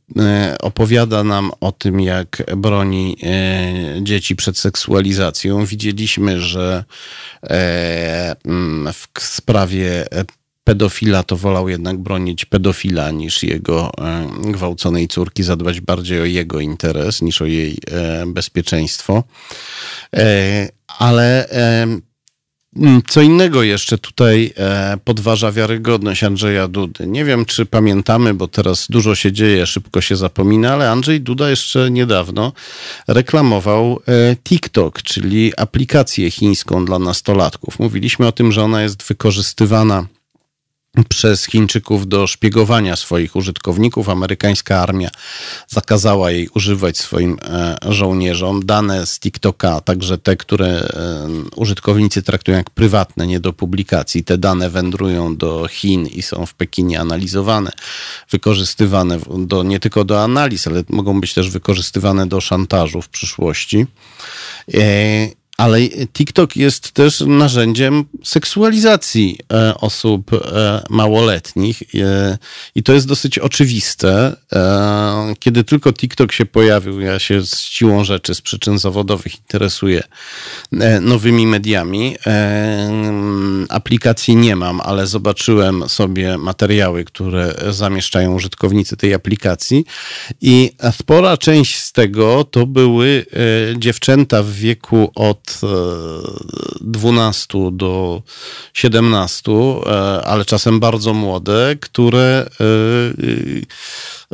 opowiada nam o tym, jak broni e, dzieci przed seksualizacją. Widzieliśmy, że e, mm, w sprawie e, pedofila to wolał jednak bronić pedofila niż jego e, gwałconej córki, zadbać bardziej o jego interes niż o jej e, bezpieczeństwo. E, Ale e, Co innego jeszcze tutaj e, podważa wiarygodność Andrzeja Dudy. Nie wiem, czy pamiętamy, bo teraz dużo się dzieje, szybko się zapomina, ale Andrzej Duda jeszcze niedawno reklamował e, TikTok, czyli aplikację chińską dla nastolatków. Mówiliśmy o tym, że ona jest wykorzystywana przez Chińczyków do szpiegowania swoich użytkowników. Amerykańska armia zakazała jej używać swoim e, żołnierzom. Dane z TikToka, także te, które e, użytkownicy traktują jak prywatne, nie do publikacji, te dane wędrują do Chin i są w Pekinie analizowane, wykorzystywane do, nie tylko do analiz, ale mogą być też wykorzystywane do szantażu w przyszłości. Ale TikTok jest też narzędziem seksualizacji e, osób e, małoletnich e, i to jest dosyć oczywiste. Kiedy tylko TikTok się pojawił, ja się z siłą rzeczy, z przyczyn zawodowych interesuję nowymi mediami. E, Aplikacji nie mam, ale zobaczyłem sobie materiały, które zamieszczają użytkownicy tej aplikacji i spora część z tego to były dziewczęta w wieku od e, 12 do 17, e, ale czasem bardzo młode, które e,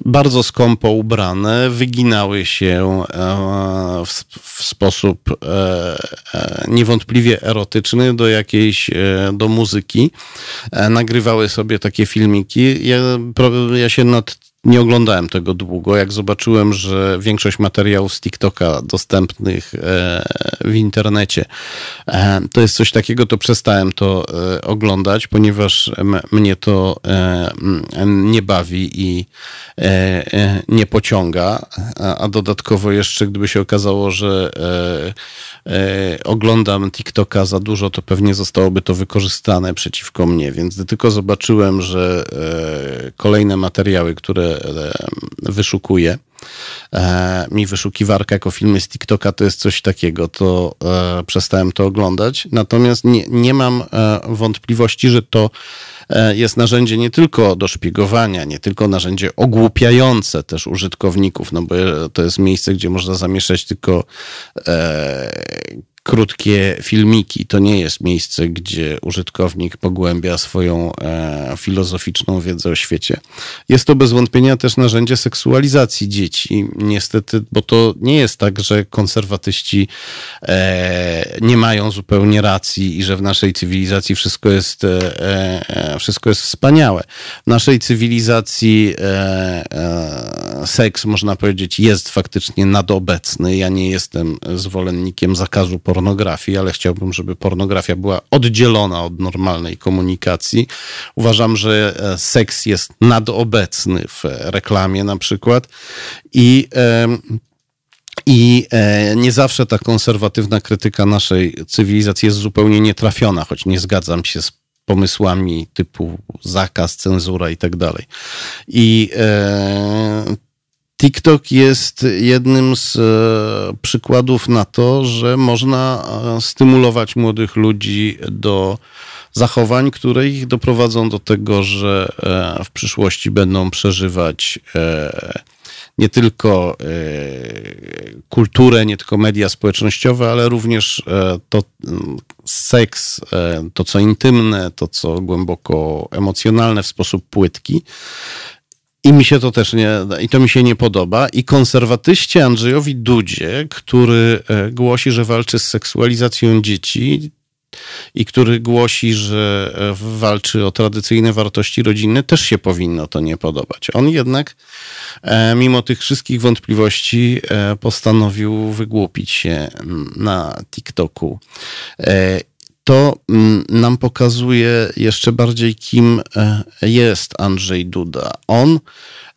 bardzo skąpo ubrane, wyginały się e, w, w sposób e, e, niewątpliwie erotyczny do jakiejś, e, do muzyki. E, Nagrywały sobie takie filmiki. Ja, ja się nad nie oglądałem tego długo. Jak zobaczyłem, że większość materiałów z TikToka dostępnych e, w internecie e, to jest coś takiego, to przestałem to e, oglądać, ponieważ mnie to nie bawi i nie pociąga. A, dodatkowo jeszcze, gdyby się okazało, że oglądam TikToka za dużo, to pewnie zostałoby to wykorzystane przeciwko mnie. Więc gdy tylko zobaczyłem, że kolejne materiały, które e, wyszukuję, e, mi wyszukiwarka jako filmy z TikToka to jest coś takiego, to e, przestałem to oglądać. Natomiast nie, nie mam wątpliwości, że to jest narzędzie nie tylko do szpiegowania, nie tylko narzędzie ogłupiające też użytkowników, no bo to jest miejsce, gdzie można zamieszać tylko krótkie filmiki. To nie jest miejsce, gdzie użytkownik pogłębia swoją e, filozoficzną wiedzę o świecie. Jest to bez wątpienia też narzędzie seksualizacji dzieci. Niestety, bo to nie jest tak, że konserwatyści e, nie mają zupełnie racji i że w naszej cywilizacji wszystko jest, e, e wszystko jest wspaniałe. W naszej cywilizacji e, e, seks, można powiedzieć, jest faktycznie nadobecny. Ja nie jestem zwolennikiem zakazu pornografii, ale chciałbym, żeby pornografia była oddzielona od normalnej komunikacji. Uważam, że e, seks jest nadobecny w reklamie na przykład i i e, nie zawsze ta konserwatywna krytyka naszej cywilizacji jest zupełnie nietrafiona, choć nie zgadzam się z pomysłami typu zakaz, cenzura i tak dalej. I e, TikTok jest jednym z e, przykładów na to, że można e, stymulować młodych ludzi do zachowań, które ich doprowadzą do tego, że e, w przyszłości będą przeżywać nie tylko kulturę, nie tylko media społecznościowe, ale również to seks, to co intymne, to co głęboko emocjonalne w sposób płytki. I mi się to też nie, i to mi się nie podoba. I konserwatyści Andrzejowi Dudzie, który e, głosi, że walczy z seksualizacją dzieci i który głosi, że e, walczy o tradycyjne wartości rodziny, też się powinno to nie podobać. On jednak, e, mimo tych wszystkich wątpliwości, postanowił wygłupić się na TikToku to mm, nam pokazuje jeszcze bardziej, kim e, jest Andrzej Duda. On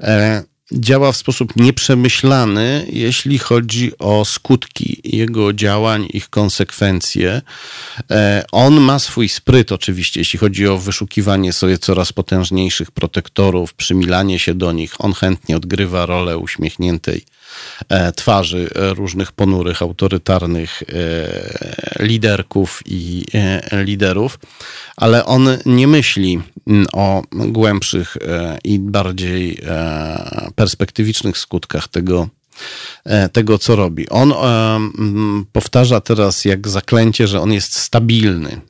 e, działa w sposób nieprzemyślany, jeśli chodzi o skutki jego działań, ich konsekwencje. E, on ma swój spryt, oczywiście, jeśli chodzi o wyszukiwanie sobie coraz potężniejszych protektorów, przymilanie się do nich. On chętnie odgrywa rolę uśmiechniętej twarzy e, różnych ponurych, autorytarnych e, liderków i liderów, ale on nie myśli mm, o głębszych i bardziej perspektywicznych skutkach tego, tego, co robi. On powtarza teraz jak zaklęcie, że on jest stabilny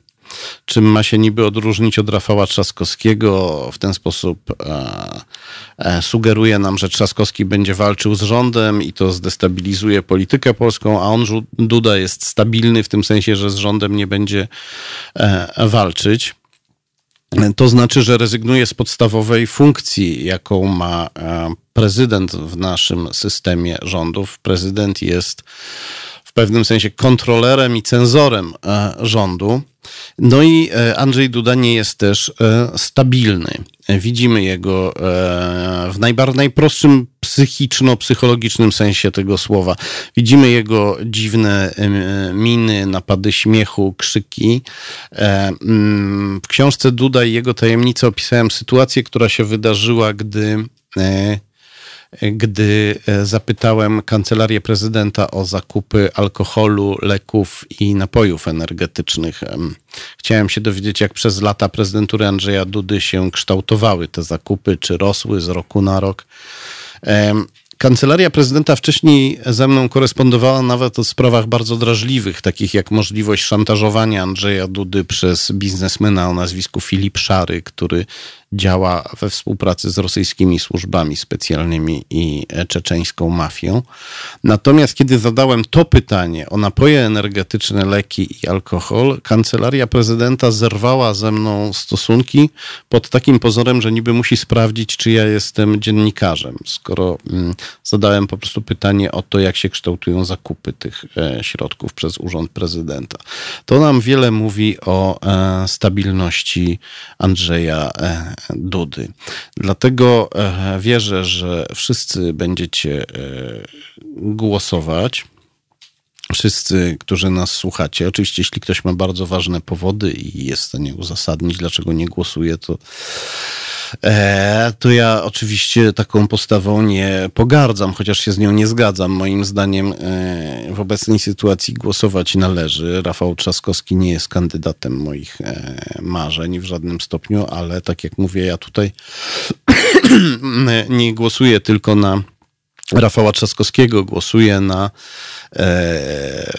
czym ma się niby odróżnić od Rafała Trzaskowskiego. W ten sposób e, e, sugeruje nam, że Trzaskowski będzie walczył z rządem i to zdestabilizuje politykę polską, a on, Duda, jest stabilny w tym sensie, że z rządem nie będzie e, walczyć. To znaczy, że rezygnuje z podstawowej funkcji, jaką ma e, prezydent w naszym systemie rządów. Prezydent jest pewnym sensie kontrolerem i cenzorem e, rządu. No i e, Andrzej Duda nie jest też e, stabilny. Widzimy jego w najprostszym psychiczno-psychologicznym sensie tego słowa. Widzimy jego dziwne miny, napady śmiechu, krzyki. Mm, w książce Duda i jego tajemnice opisałem sytuację, która się wydarzyła, gdy gdy e, zapytałem kancelarię prezydenta o zakupy alkoholu, leków i napojów energetycznych. Chciałem się dowiedzieć, jak przez lata prezydentury Andrzeja Dudy się kształtowały te zakupy, czy rosły z roku na rok. Kancelaria prezydenta wcześniej ze mną korespondowała nawet o sprawach bardzo drażliwych, takich jak możliwość szantażowania Andrzeja Dudy przez biznesmena o nazwisku Filip Szary, który działa we współpracy z rosyjskimi służbami specjalnymi i czeczeńską mafią. Natomiast kiedy zadałem to pytanie o napoje energetyczne, leki i alkohol, kancelaria prezydenta zerwała ze mną stosunki pod takim pozorem, że niby musi sprawdzić, czy ja jestem dziennikarzem, skoro mm, zadałem po prostu pytanie o to, jak się kształtują zakupy tych e, środków przez urząd prezydenta. To nam wiele mówi o e, stabilności Andrzeja e, Dudy. Dlatego e, wierzę, że wszyscy będziecie e, głosować. Wszyscy, którzy nas słuchacie, oczywiście, jeśli ktoś ma bardzo ważne powody i jest w stanie uzasadnić, dlaczego nie głosuje, to to ja oczywiście taką postawą nie pogardzam, chociaż się z nią nie zgadzam. Moim zdaniem e, w obecnej sytuacji głosować należy. Rafał Trzaskowski nie jest kandydatem moich e, marzeń w żadnym stopniu, ale tak jak mówię, ja tutaj nie głosuję tylko na Rafała Trzaskowskiego głosuje na, e,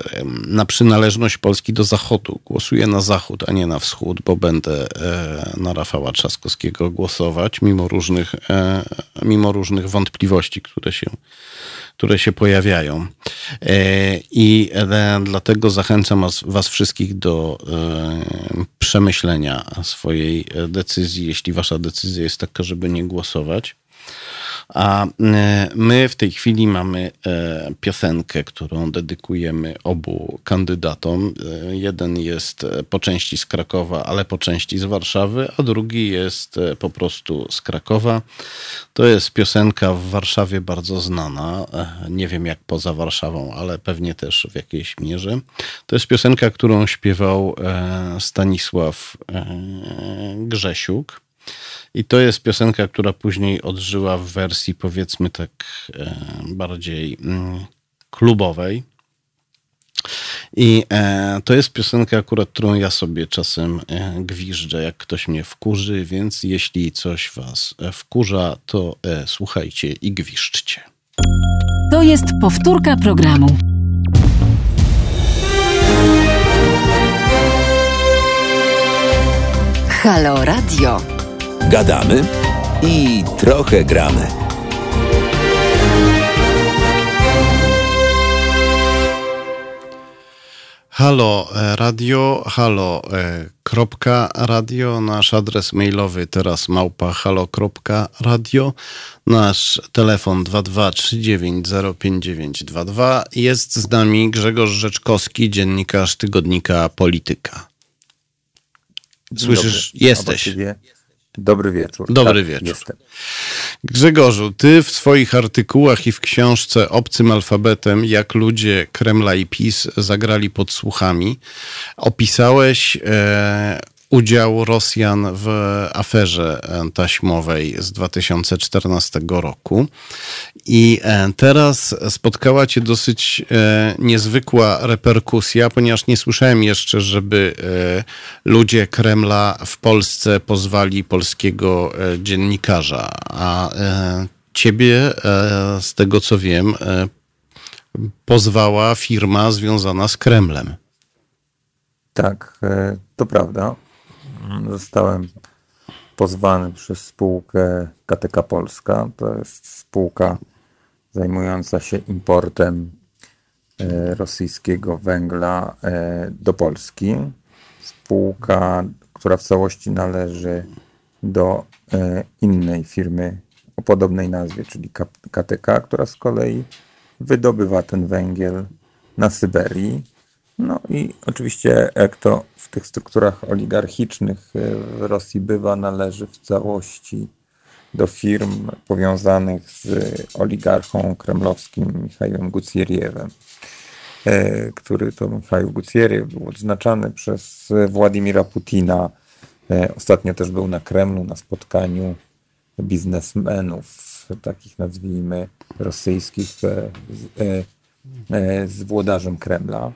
na przynależność Polski do Zachodu. Głosuję na Zachód, a nie na Wschód, bo będę e, na Rafała Trzaskowskiego głosować, mimo różnych, e, mimo różnych wątpliwości, które się, które się pojawiają. I dlatego zachęcam was, was wszystkich do przemyślenia swojej decyzji, jeśli wasza decyzja jest taka, żeby nie głosować. A e, my w tej chwili mamy e, piosenkę, którą dedykujemy obu kandydatom. E, jeden jest po części z Krakowa, ale po części z Warszawy, a drugi jest po prostu z Krakowa. To jest piosenka w Warszawie bardzo znana. Nie wiem jak poza Warszawą, ale pewnie też w jakiejś mierze. To jest piosenka, którą śpiewał Stanisław Grzesiuk. I to jest piosenka, która później odżyła w wersji powiedzmy tak e, bardziej mm, klubowej. I e, to jest piosenka akurat, którą ja sobie czasem e, gwiżdżę, jak ktoś mnie wkurzy, więc jeśli coś was wkurza, to słuchajcie i gwiżdżcie. To jest powtórka programu. Halo Radio. Gadamy i trochę gramy. Halo e, radio, halo e, kropka radio, nasz adres mailowy teraz małpa halo.radio, nasz telefon 223905922. Jest z nami Grzegorz Rzeczkowski, dziennikarz tygodnika Polityka. Słyszysz? Jesteś. Dobry wieczór. Dobry tak, wieczór. Jestem. Grzegorzu, ty w swoich artykułach i w książce Obcym alfabetem, jak ludzie Kremla i PiS zagrali pod słuchami, opisałeś e, udział Rosjan w aferze e, taśmowej z 2014 roku. I e, teraz spotkała Cię dosyć e, niezwykła reperkusja, ponieważ nie słyszałem jeszcze, żeby ludzie Kremla w Polsce pozwali polskiego dziennikarza. A Ciebie, z tego co wiem, pozwała firma związana z Kremlem. Tak, to prawda. Zostałem pozwany przez spółkę KTK Polska. To jest spółka zajmująca się importem e, rosyjskiego węgla e, do Polski. Spółka, która w całości należy do e, innej firmy o podobnej nazwie, czyli KTK, która z kolei wydobywa ten węgiel na Syberii no i oczywiście, jak to tych strukturach oligarchicznych e, w Rosji bywa, należy w całości do firm powiązanych z oligarchą kremlowskim Michałem Gucjeriewem, e, który to Michał Gucjeriew był odznaczany przez Władimira Putina. E, ostatnio też był na Kremlu na spotkaniu biznesmenów, takich nazwijmy rosyjskich, z włodarzem Kremla.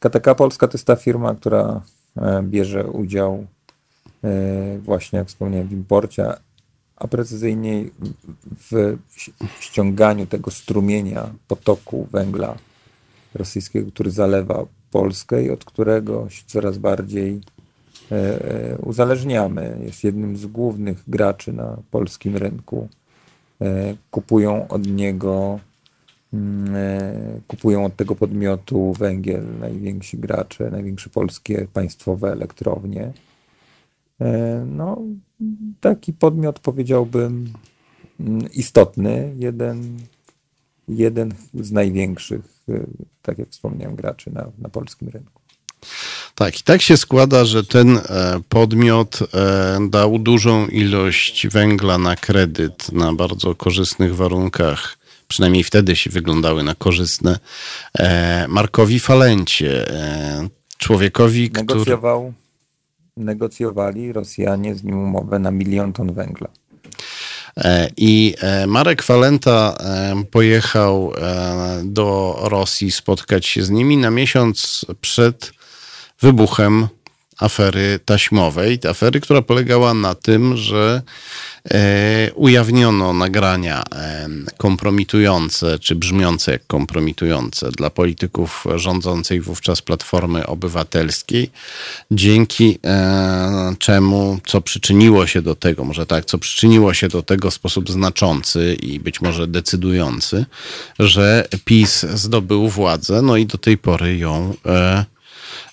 E, KTK Polska to jest ta firma, która e, bierze udział e, właśnie, jak wspomniałem, w imporcie, a precyzyjniej w ściąganiu tego strumienia potoku węgla rosyjskiego, który zalewa Polskę i od którego się coraz bardziej uzależniamy. Jest jednym z głównych graczy na polskim rynku. Kupują od niego e, kupują od tego podmiotu węgiel najwięksi gracze, największe polskie państwowe elektrownie. E, no, taki podmiot powiedziałbym mm, istotny, jeden, jeden z największych, e, tak jak wspomniałem, graczy na, na polskim rynku. Tak, i tak się składa, że ten podmiot dał dużą ilość węgla na kredyt na bardzo korzystnych warunkach przynajmniej wtedy się wyglądały na korzystne, e, Markowi Falencie, e, człowiekowi, Negocjował, który... Negocjowali Rosjanie z nim umowę na milion ton węgla. E, I Marek Falenta pojechał do Rosji spotkać się z nimi na miesiąc przed wybuchem afery taśmowej. Afery, która polegała na tym, że e, ujawniono nagrania e, kompromitujące, czy brzmiące jak kompromitujące dla polityków rządzącej wówczas Platformy Obywatelskiej, dzięki e, czemu, co przyczyniło się do tego, może tak, co przyczyniło się do tego w sposób znaczący i być może decydujący, że PiS zdobył władzę, no i do tej pory ją e,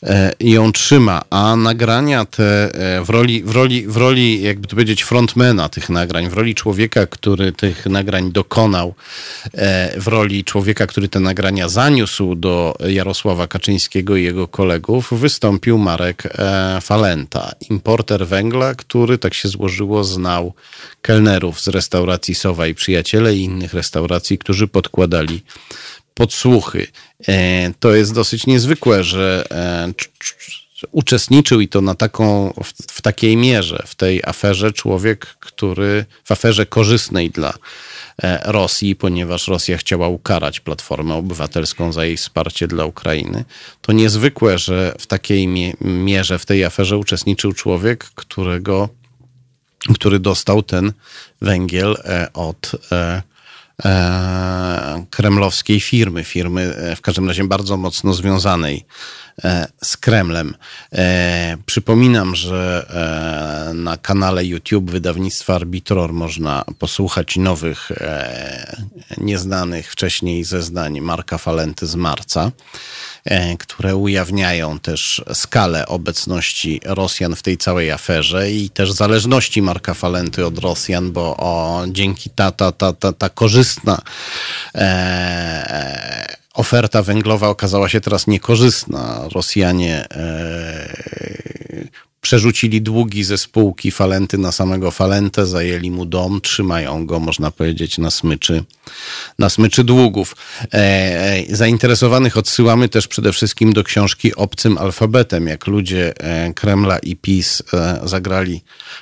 e, ją trzyma, a nagrania te e, w roli, w roli, w roli, jakby to powiedzieć, frontmana tych nagrań, w roli człowieka, który tych nagrań dokonał, e, w roli człowieka, który te nagrania zaniósł do Jarosława Kaczyńskiego i jego kolegów, wystąpił Marek e, Falenta, importer węgla, który, tak się złożyło, znał kelnerów z restauracji Sowa i Przyjaciele i innych restauracji, którzy podkładali podsłuchy. E, to jest dosyć niezwykłe, że e, uczestniczył i to na taką, w, w, takiej mierze w tej aferze człowiek, który w aferze korzystnej dla e, Rosji, ponieważ Rosja chciała ukarać Platformę Obywatelską za jej wsparcie dla Ukrainy. To niezwykłe, że w takiej mierze w tej aferze uczestniczył człowiek, którego, który dostał ten węgiel od kremlowskiej firmy, firmy e, w każdym razie bardzo mocno związanej e, z Kremlem. Przypominam, że na kanale YouTube wydawnictwa Arbitror można posłuchać nowych, nieznanych wcześniej zeznań Marka Falenty z marca. E, które ujawniają też skalę obecności Rosjan w tej całej aferze i też zależności Marka Falenty od Rosjan, bo o, dzięki ta, ta, ta, ta, ta korzystna e, oferta węglowa okazała się teraz niekorzystna. Rosjanie e, przerzucili długi ze spółki Falenty na samego Falentę, zajęli mu dom, trzymają go, można powiedzieć, na smyczy, na smyczy długów. E, e, zainteresowanych odsyłamy też przede wszystkim do książki Obcym Alfabetem, jak ludzie e, Kremla i PiS e, zagrali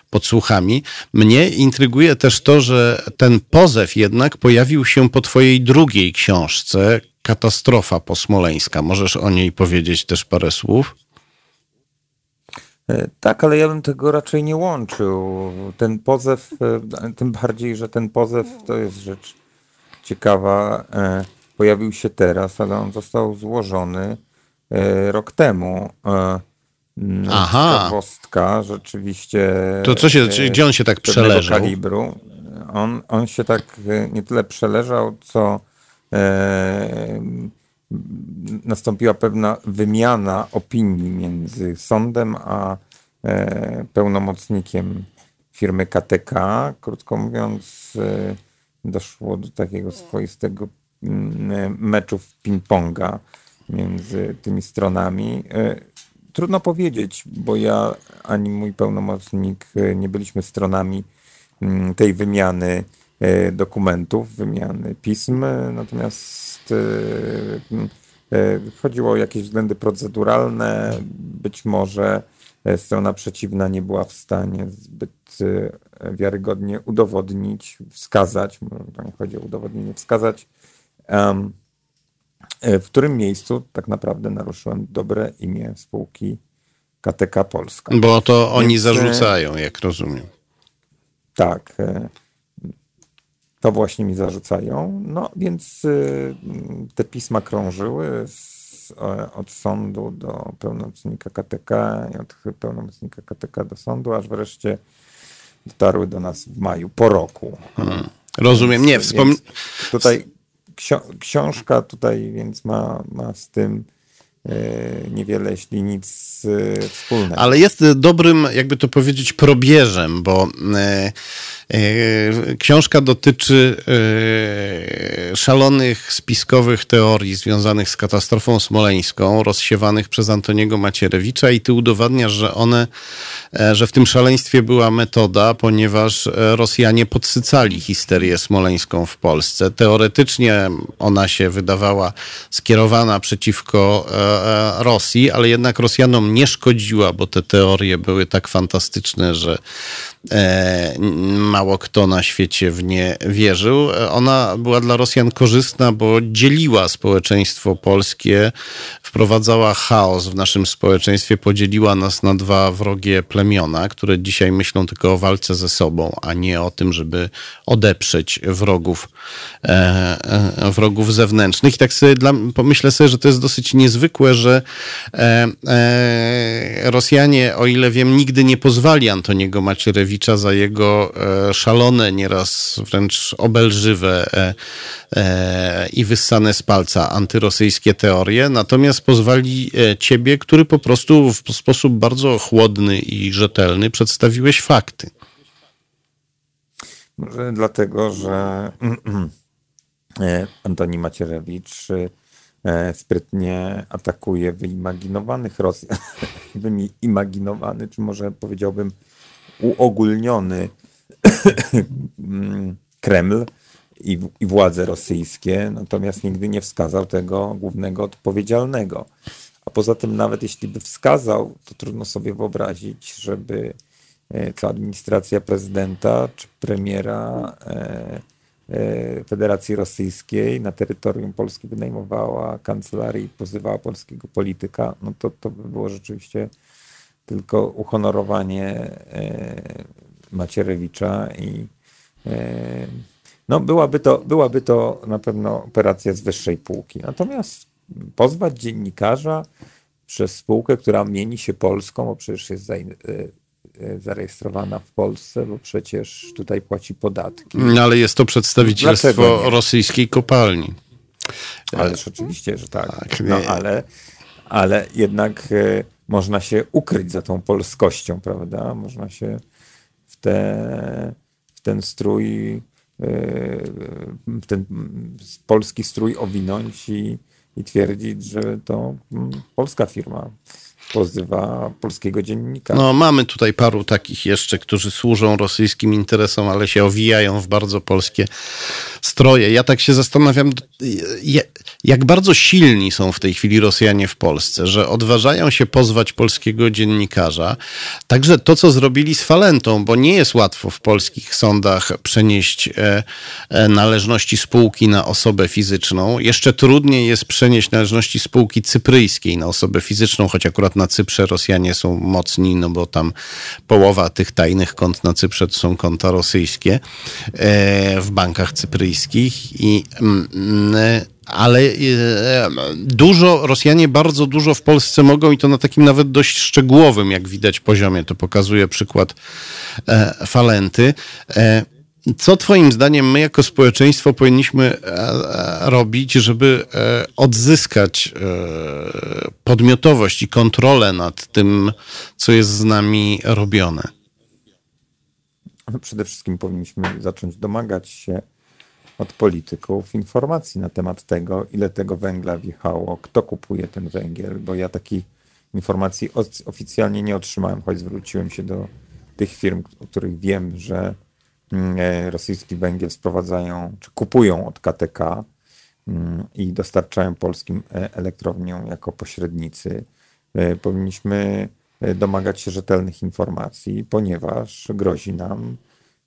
podsłuchami. Mnie intryguje też to, że ten pozew jednak pojawił się po twojej drugiej książce, Katastrofa posmoleńska. Możesz o niej powiedzieć też parę słów? E, tak, ale ja bym tego raczej nie łączył. Ten pozew, e, tym bardziej, że ten pozew to jest rzecz ciekawa. E, pojawił się teraz, ale on został złożony rok temu. Aha. Ciekawostka, rzeczywiście. To co się, gdzie on się tak przeleżał? kalibru. On, on się tak nie tyle przeleżał, co nastąpiła pewna wymiana opinii między sądem a e, pełnomocnikiem firmy KTK. Krótko mówiąc, e, doszło do takiego swoistego mm, meczu w ping-ponga między tymi stronami. E, trudno powiedzieć, bo ja ani mój pełnomocnik nie byliśmy stronami mm, tej wymiany dokumentów, wymiany pism, natomiast E, chodziło o jakieś względy proceduralne. Być może e, strona przeciwna nie była w stanie zbyt e, wiarygodnie udowodnić, wskazać, to nie chodzi o udowodnienie, wskazać, w którym miejscu tak naprawdę naruszyłem dobre imię spółki KTK Polska. Bo to oni Więc, zarzucają, jak rozumiem. Tak. To właśnie mi zarzucają. No więc y, te pisma krążyły z, od sądu do pełnomocnika KTK i od pełnomocnika KTK do sądu, aż wreszcie dotarły do nas w maju, po roku. Hmm. Rozumiem, nie, wspom... Tutaj książka tutaj więc ma, ma z tym niewiele, jeśli nic y, wspólnego. Ale jest dobrym, jakby to powiedzieć, probierzem, bo E, książka dotyczy e, szalonych spiskowych teorii związanych z katastrofą smoleńską, rozsiewanych przez Antoniego Macierewicza i ty udowadniasz, że one, e, że w tym szaleństwie była metoda, ponieważ Rosjanie podsycali histerię smoleńską w Polsce. Teoretycznie ona się wydawała skierowana przeciwko e, Rosji, ale jednak Rosjanom nie szkodziła, bo te teorie były tak fantastyczne, że e, mało kto na świecie w nie wierzył. Ona była dla Rosjan korzystna, bo dzieliła społeczeństwo polskie, wprowadzała chaos w naszym społeczeństwie, podzieliła nas na dwa wrogie plemiona, które dzisiaj myślą tylko o walce ze sobą, a nie o tym, żeby odeprzeć wrogów, e, e, wrogów zewnętrznych. I tak sobie dla, pomyślę sobie, że to jest dosyć niezwykłe, że e, e Rosjanie, o ile wiem, nigdy nie pozwali Antoniego Macierewicza za jego e, szalone, nieraz wręcz obelżywe e, i wyssane z palca antyrosyjskie teorie, natomiast pozwali ciebie, który po prostu w sposób bardzo chłodny i rzetelny przedstawiłeś fakty. Może dlatego, że e, Antoni Macierewicz e, sprytnie atakuje wyimaginowanych Rosjan, wyimaginowany, czy może powiedziałbym uogólniony Kreml i, i władze rosyjskie, natomiast nigdy nie wskazał tego głównego odpowiedzialnego. A poza tym, nawet jeśli by wskazał, to trudno sobie wyobrazić, żeby E, co administracja prezydenta czy premiera e, e, Federacji Rosyjskiej na terytorium Polski wynajmowała kancelarię i pozywała polskiego polityka, no to to by było rzeczywiście tylko uhonorowanie Macierewicza i no byłaby to, byłaby to na pewno operacja z wyższej półki. Natomiast pozwać dziennikarza przez spółkę, która mieni się Polską, bo przecież jest E, zarejestrowana w Polsce, bo przecież tutaj płaci podatki. No, ale jest to przedstawicielstwo rosyjskiej kopalni. Ależ oczywiście, że tak. tak no, ale, ale jednak e, można się ukryć za tą polskością, prawda? Można się w, te, w ten strój, e, w ten polski strój owinąć i, i twierdzić, że to mm, polska firma pozywa polskiego dziennika. No, mamy tutaj paru takich jeszcze, którzy służą rosyjskim interesom, ale się owijają w bardzo polskie stroje. Ja tak się zastanawiam, jak bardzo silni są w tej chwili Rosjanie w Polsce, że odważają się pozwać polskiego dziennikarza. Także to, co zrobili z Falentą, bo nie jest łatwo w polskich sądach przenieść e, e, należności spółki na osobę fizyczną. Jeszcze trudniej jest przenieść należności spółki cypryjskiej na osobę fizyczną, choć akurat na Cyprze Rosjanie są mocni, no bo tam połowa tych tajnych kont na Cyprze to są konta rosyjskie e, w bankach cypryjskich i mm, ale e, dużo, Rosjanie bardzo dużo w Polsce mogą i to na takim nawet dość szczegółowym, jak widać, poziomie. To pokazuje przykład e, Falenty. E, co Twoim zdaniem my jako społeczeństwo powinniśmy robić, żeby odzyskać podmiotowość i kontrolę nad tym, co jest z nami robione? No, przede wszystkim powinniśmy zacząć domagać się od polityków informacji na temat tego, ile tego węgla wjechało, kto kupuje ten węgiel, bo ja takiej informacji oficjalnie nie otrzymałem, choć zwróciłem się do tych firm, o których wiem, że e, rosyjski węgiel sprowadzają, czy kupują od KTK mm, i dostarczają polskim e, elektrowniom jako pośrednicy. E, powinniśmy domagać się rzetelnych informacji, ponieważ grozi nam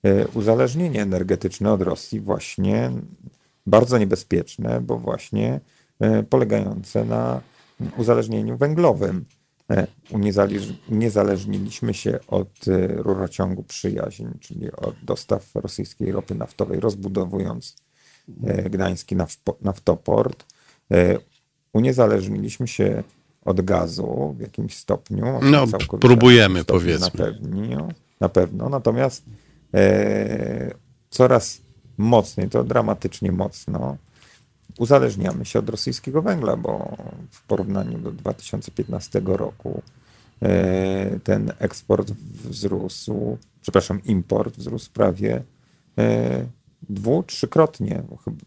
E, uzależnienie energetyczne od Rosji właśnie bardzo niebezpieczne, bo właśnie e, polegające na uzależnieniu węglowym. E, uniezależniliśmy się od rurociągu przyjaźń, czyli od dostaw rosyjskiej ropy naftowej, rozbudowując gdański naftoport. Uniezależniliśmy się od gazu w jakimś stopniu. No, próbujemy, powiedzmy. Na pewno, na pewno. Natomiast E, coraz mocniej, to dramatycznie mocno, uzależniamy się od rosyjskiego węgla, bo w porównaniu do 2015 roku e, ten eksport wzrósł, przepraszam, import wzrósł prawie e, dwu, trzykrotnie,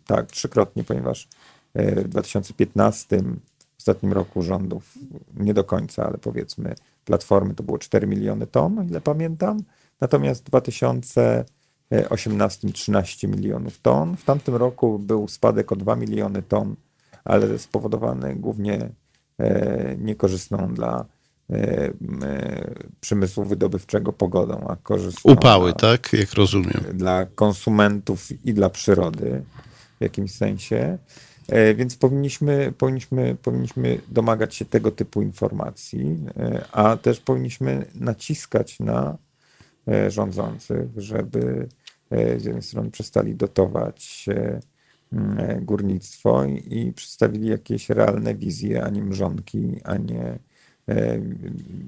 tak, trzykrotnie, ponieważ w 2015, w ostatnim roku rządów, nie do końca, ale powiedzmy, platformy to było 4 miliony ton, ile pamiętam, Natomiast w 2018 13 milionów ton. W tamtym roku był spadek o 2 miliony ton, ale spowodowany głównie niekorzystną dla przemysłu wydobywczego pogodą, a korzystną Upały, dla, tak? Jak rozumiem. Dla konsumentów i dla przyrody w jakimś sensie. Więc powinniśmy, powinniśmy, powinniśmy domagać się tego typu informacji, a też powinniśmy naciskać na rządzących, żeby z jednej strony przestali dotować mm, górnictwo i przedstawili jakieś realne wizje, a nie mrzonki, a nie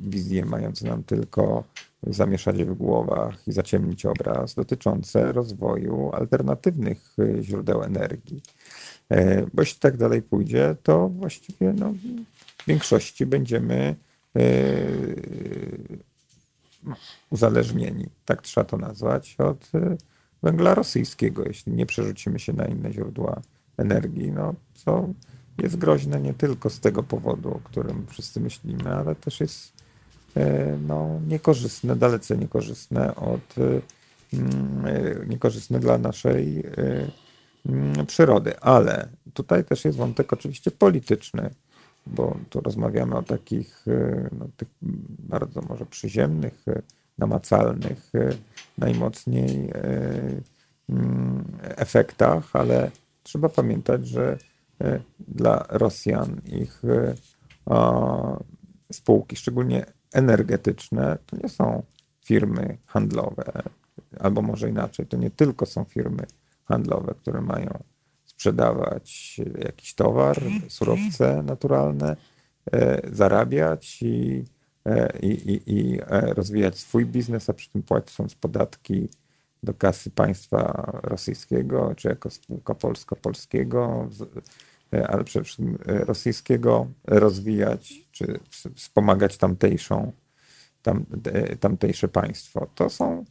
wizje mające nam tylko zamieszać w głowach i zaciemnić obraz dotyczące rozwoju alternatywnych źródeł energii. Bo jeśli tak dalej pójdzie, to właściwie no, w większości będziemy uzależnieni, tak trzeba to nazwać, od węgla rosyjskiego, jeśli nie przerzucimy się na inne źródła energii, no co jest groźne nie tylko z tego powodu, o którym wszyscy myślimy, ale też jest e, no, niekorzystne, dalece niekorzystne od mm, e, niekorzystne dla naszej e, mm, przyrody. Ale tutaj też jest wątek oczywiście polityczny, bo tu rozmawiamy o takich no, bardzo może przyziemnych, namacalnych, najmocniej mm, efektach, ale trzeba pamiętać, że E, dla Rosjan ich e, spółki, szczególnie energetyczne, to nie są firmy handlowe, albo może inaczej, to nie tylko są firmy handlowe, które mają sprzedawać jakiś towar, surowce naturalne, e, zarabiać i, i, i, i rozwijać swój biznes, a przy tym płacąc podatki do kasy państwa rosyjskiego, czy jako spółka polsko-polskiego, E, ale przede wszystkim e, rosyjskiego rozwijać, czy wspomagać tamtejszą, tam, e, tamtejsze państwo. To są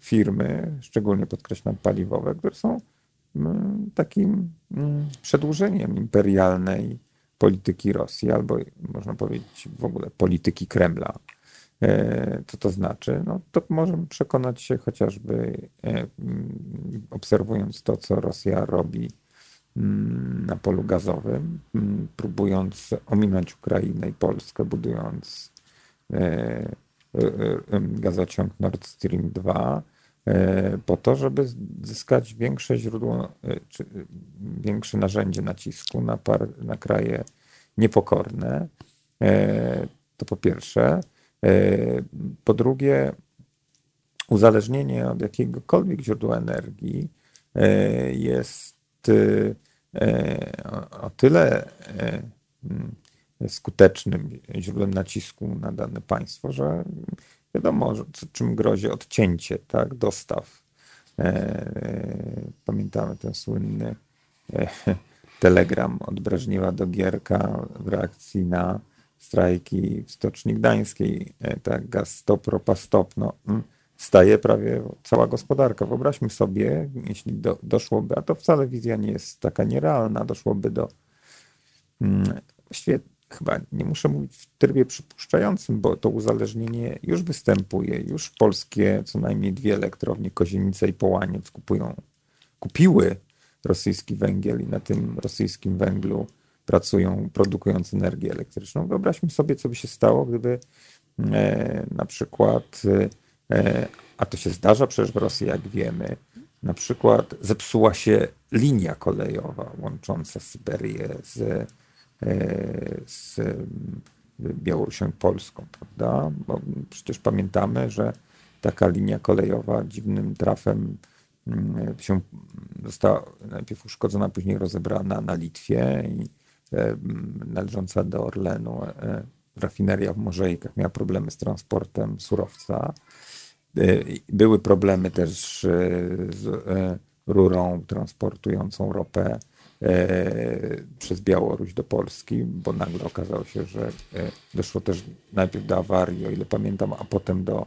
firmy, szczególnie podkreślam paliwowe, które są mm, takim mm, przedłużeniem imperialnej polityki Rosji, albo można powiedzieć w ogóle polityki Kremla. Co to znaczy? No, to możemy przekonać się chociażby mm, obserwując to, co Rosja robi Mm, na polu gazowym, mm, próbując ominąć Ukrainę i Polskę, budując e, e, e, gazociąg Nord Stream 2, po to, żeby zyskać większe źródło, czy większe narzędzie nacisku na, par, na kraje niepokorne. To po pierwsze. Po drugie, uzależnienie od jakiegokolwiek źródła energii jest E, o tyle e, skutecznym źródłem nacisku na dane państwo, że wiadomo, czym grozi odcięcie tak, dostaw. E, pamiętamy ten słynny telegram od do Gierka w reakcji na strajki w Stoczni Gdańskiej. Tak, gaz stop, ropa stop. No, mm, staje prawie cała gospodarka. Wyobraźmy sobie, jeśli do, doszłoby, a to wcale wizja nie jest taka nierealna, doszłoby do właściwie chyba nie muszę mówić w trybie przypuszczającym, bo to uzależnienie już występuje. Już polskie co najmniej dwie elektrownie, Kozienica i Połaniec kupują, kupiły rosyjski węgiel i na tym rosyjskim węglu pracują, produkując energię elektryczną. Wyobraźmy sobie, co by się stało, gdyby e, na przykład e, E, a to się zdarza przecież w Rosji, jak wiemy. Na przykład zepsuła się linia kolejowa łącząca Syberię z, z Białorusią i Polską, prawda? Bo przecież pamiętamy, że taka linia kolejowa dziwnym trafem mm, się została najpierw uszkodzona, później rozebrana na Litwie i e, należąca do Orlenu rafineria w Morzejkach miała problemy z transportem surowca. E, były problemy też e, z e, rurą transportującą ropę przez Białoruś do Polski, bo nagle okazało się, że doszło też najpierw do awarii, o ile pamiętam, a potem do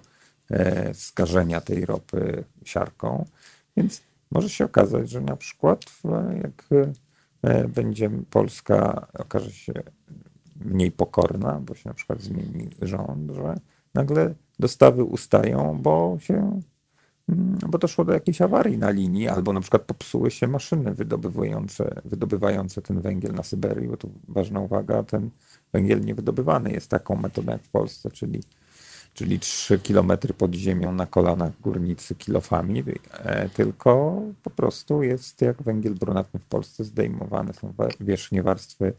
skażenia tej ropy siarką. Więc może się okazać, że na przykład jak będzie Polska okaże się mniej pokorna, bo się na przykład zmieni rząd, że nagle dostawy ustają, bo się bo doszło do jakiejś awarii na linii, albo na przykład popsuły się maszyny wydobywające, wydobywające ten węgiel na Syberii, bo tu ważna uwaga, ten węgiel nie wydobywany jest taką metodą jak w Polsce, czyli, czyli 3 kilometry pod ziemią na kolanach górnicy kilofami, e, tylko po prostu jest jak węgiel brunatny w Polsce, zdejmowane są wierzchnie warstwy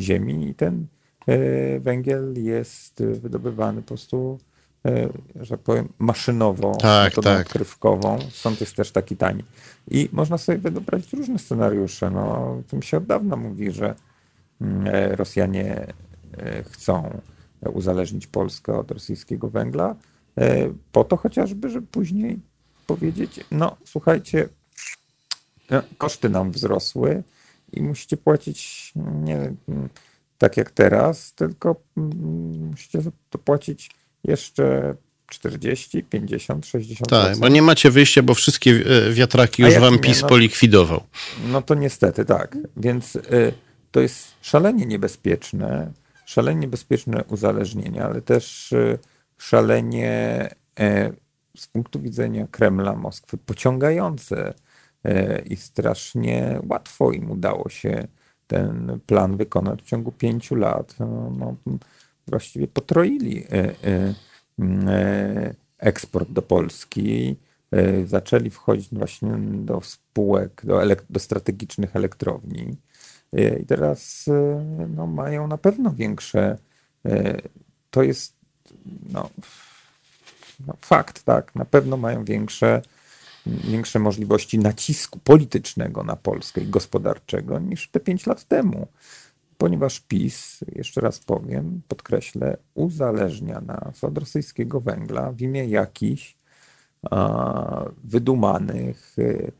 ziemi i ten e, węgiel jest wydobywany po prostu że tak powiem, maszynowo, tak, metodą tak. odkrywkową. Stąd jest też taki tani. I można sobie wyobrazić różne scenariusze. No, o tym się od dawna mówi, że mm, e, Rosjanie e, chcą uzależnić Polskę od rosyjskiego węgla, po to chociażby, żeby później powiedzieć, no słuchajcie, koszty nam wzrosły i musicie płacić nie tak jak teraz, tylko mm, musicie to płacić jeszcze 40, 50, 60 Tak, bo nie macie wyjścia, bo wszystkie e, wiatraki już wam PiS no, polikwidował. No to niestety tak. Więc y, to jest szalenie niebezpieczne, szalenie niebezpieczne uzależnienie, ale też y, szalenie y, z punktu widzenia Kremla, Moskwy pociągające i strasznie łatwo im udało się ten plan wykonać w ciągu pięciu lat. No, no, właściwie potroili e, e, e, eksport do Polski. Zaczęli wchodzić właśnie do spółek, do, do strategicznych elektrowni. I teraz no, mają na pewno większe. To jest no, no, fakt, tak. Na pewno mają większe, większe możliwości nacisku politycznego na Polskę i gospodarczego niż te pięć lat temu ponieważ PiS, jeszcze raz powiem, podkreślę, uzależnia nas od rosyjskiego węgla w imię jakichś a, wydumanych e,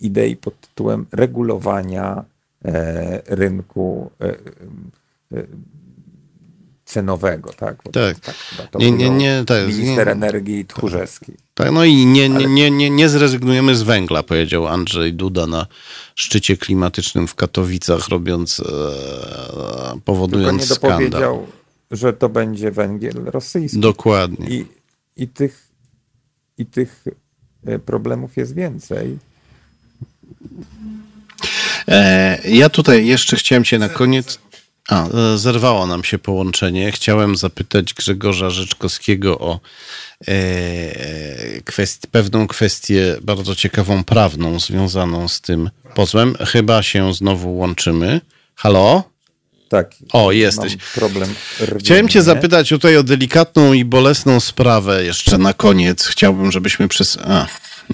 idei pod tytułem regulowania e, rynku e, e, cenowego, tak? Bo tak. tak nie, nie, nie, tak, minister nie, energii Tchórzewski. Tak, no i nie, nie, nie, nie, nie zrezygnujemy z węgla, powiedział Andrzej Duda na szczycie klimatycznym w Katowicach, robiąc, e, powodując Tylko nie skandal. dopowiedział, że to będzie węgiel rosyjski. Dokładnie. I, i, tych, I tych e, problemów jest więcej. E, ja tutaj jeszcze chciałem cię na koniec a, e, zerwało nam się połączenie. Chciałem zapytać Grzegorza Rzeczkowskiego o e, kwest, pewną kwestię bardzo ciekawą prawną związaną z tym pozwem. Chyba się znowu łączymy. Halo? Tak. O, jesteś. problem. Rwienia. Chciałem cię zapytać tutaj o delikatną i bolesną sprawę jeszcze na koniec. Chciałbym, żebyśmy przez... A,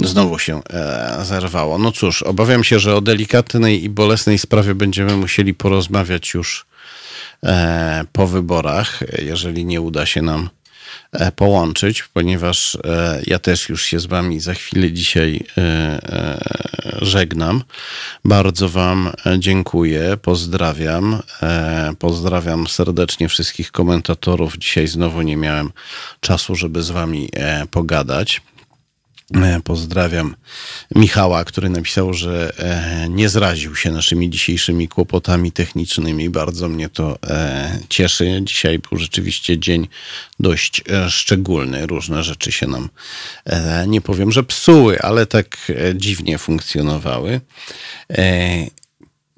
znowu się e, zerwało. No cóż, obawiam się, że o delikatnej i bolesnej sprawie będziemy musieli porozmawiać już po wyborach, jeżeli nie uda się nam e, połączyć, ponieważ e, ja też już się z Wami za chwilę dzisiaj żegnam. Bardzo Wam dziękuję, pozdrawiam. Pozdrawiam serdecznie wszystkich komentatorów. Dzisiaj znowu nie miałem czasu, żeby z Wami pogadać. E, pozdrawiam Michała, który napisał, że e, nie zraził się naszymi dzisiejszymi kłopotami technicznymi. Bardzo mnie to e, cieszy. Dzisiaj był rzeczywiście dzień dość szczególny. Różne rzeczy się nam, nie powiem, że psuły, ale tak dziwnie funkcjonowały.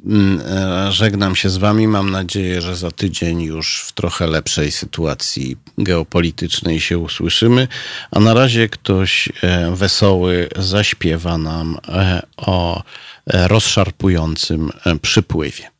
Mm, e, żegnam się z Wami. Mam nadzieję, że za tydzień już w trochę lepszej sytuacji geopolitycznej się usłyszymy. A na razie ktoś e, wesoły zaśpiewa nam e, o rozszarpującym przypływie.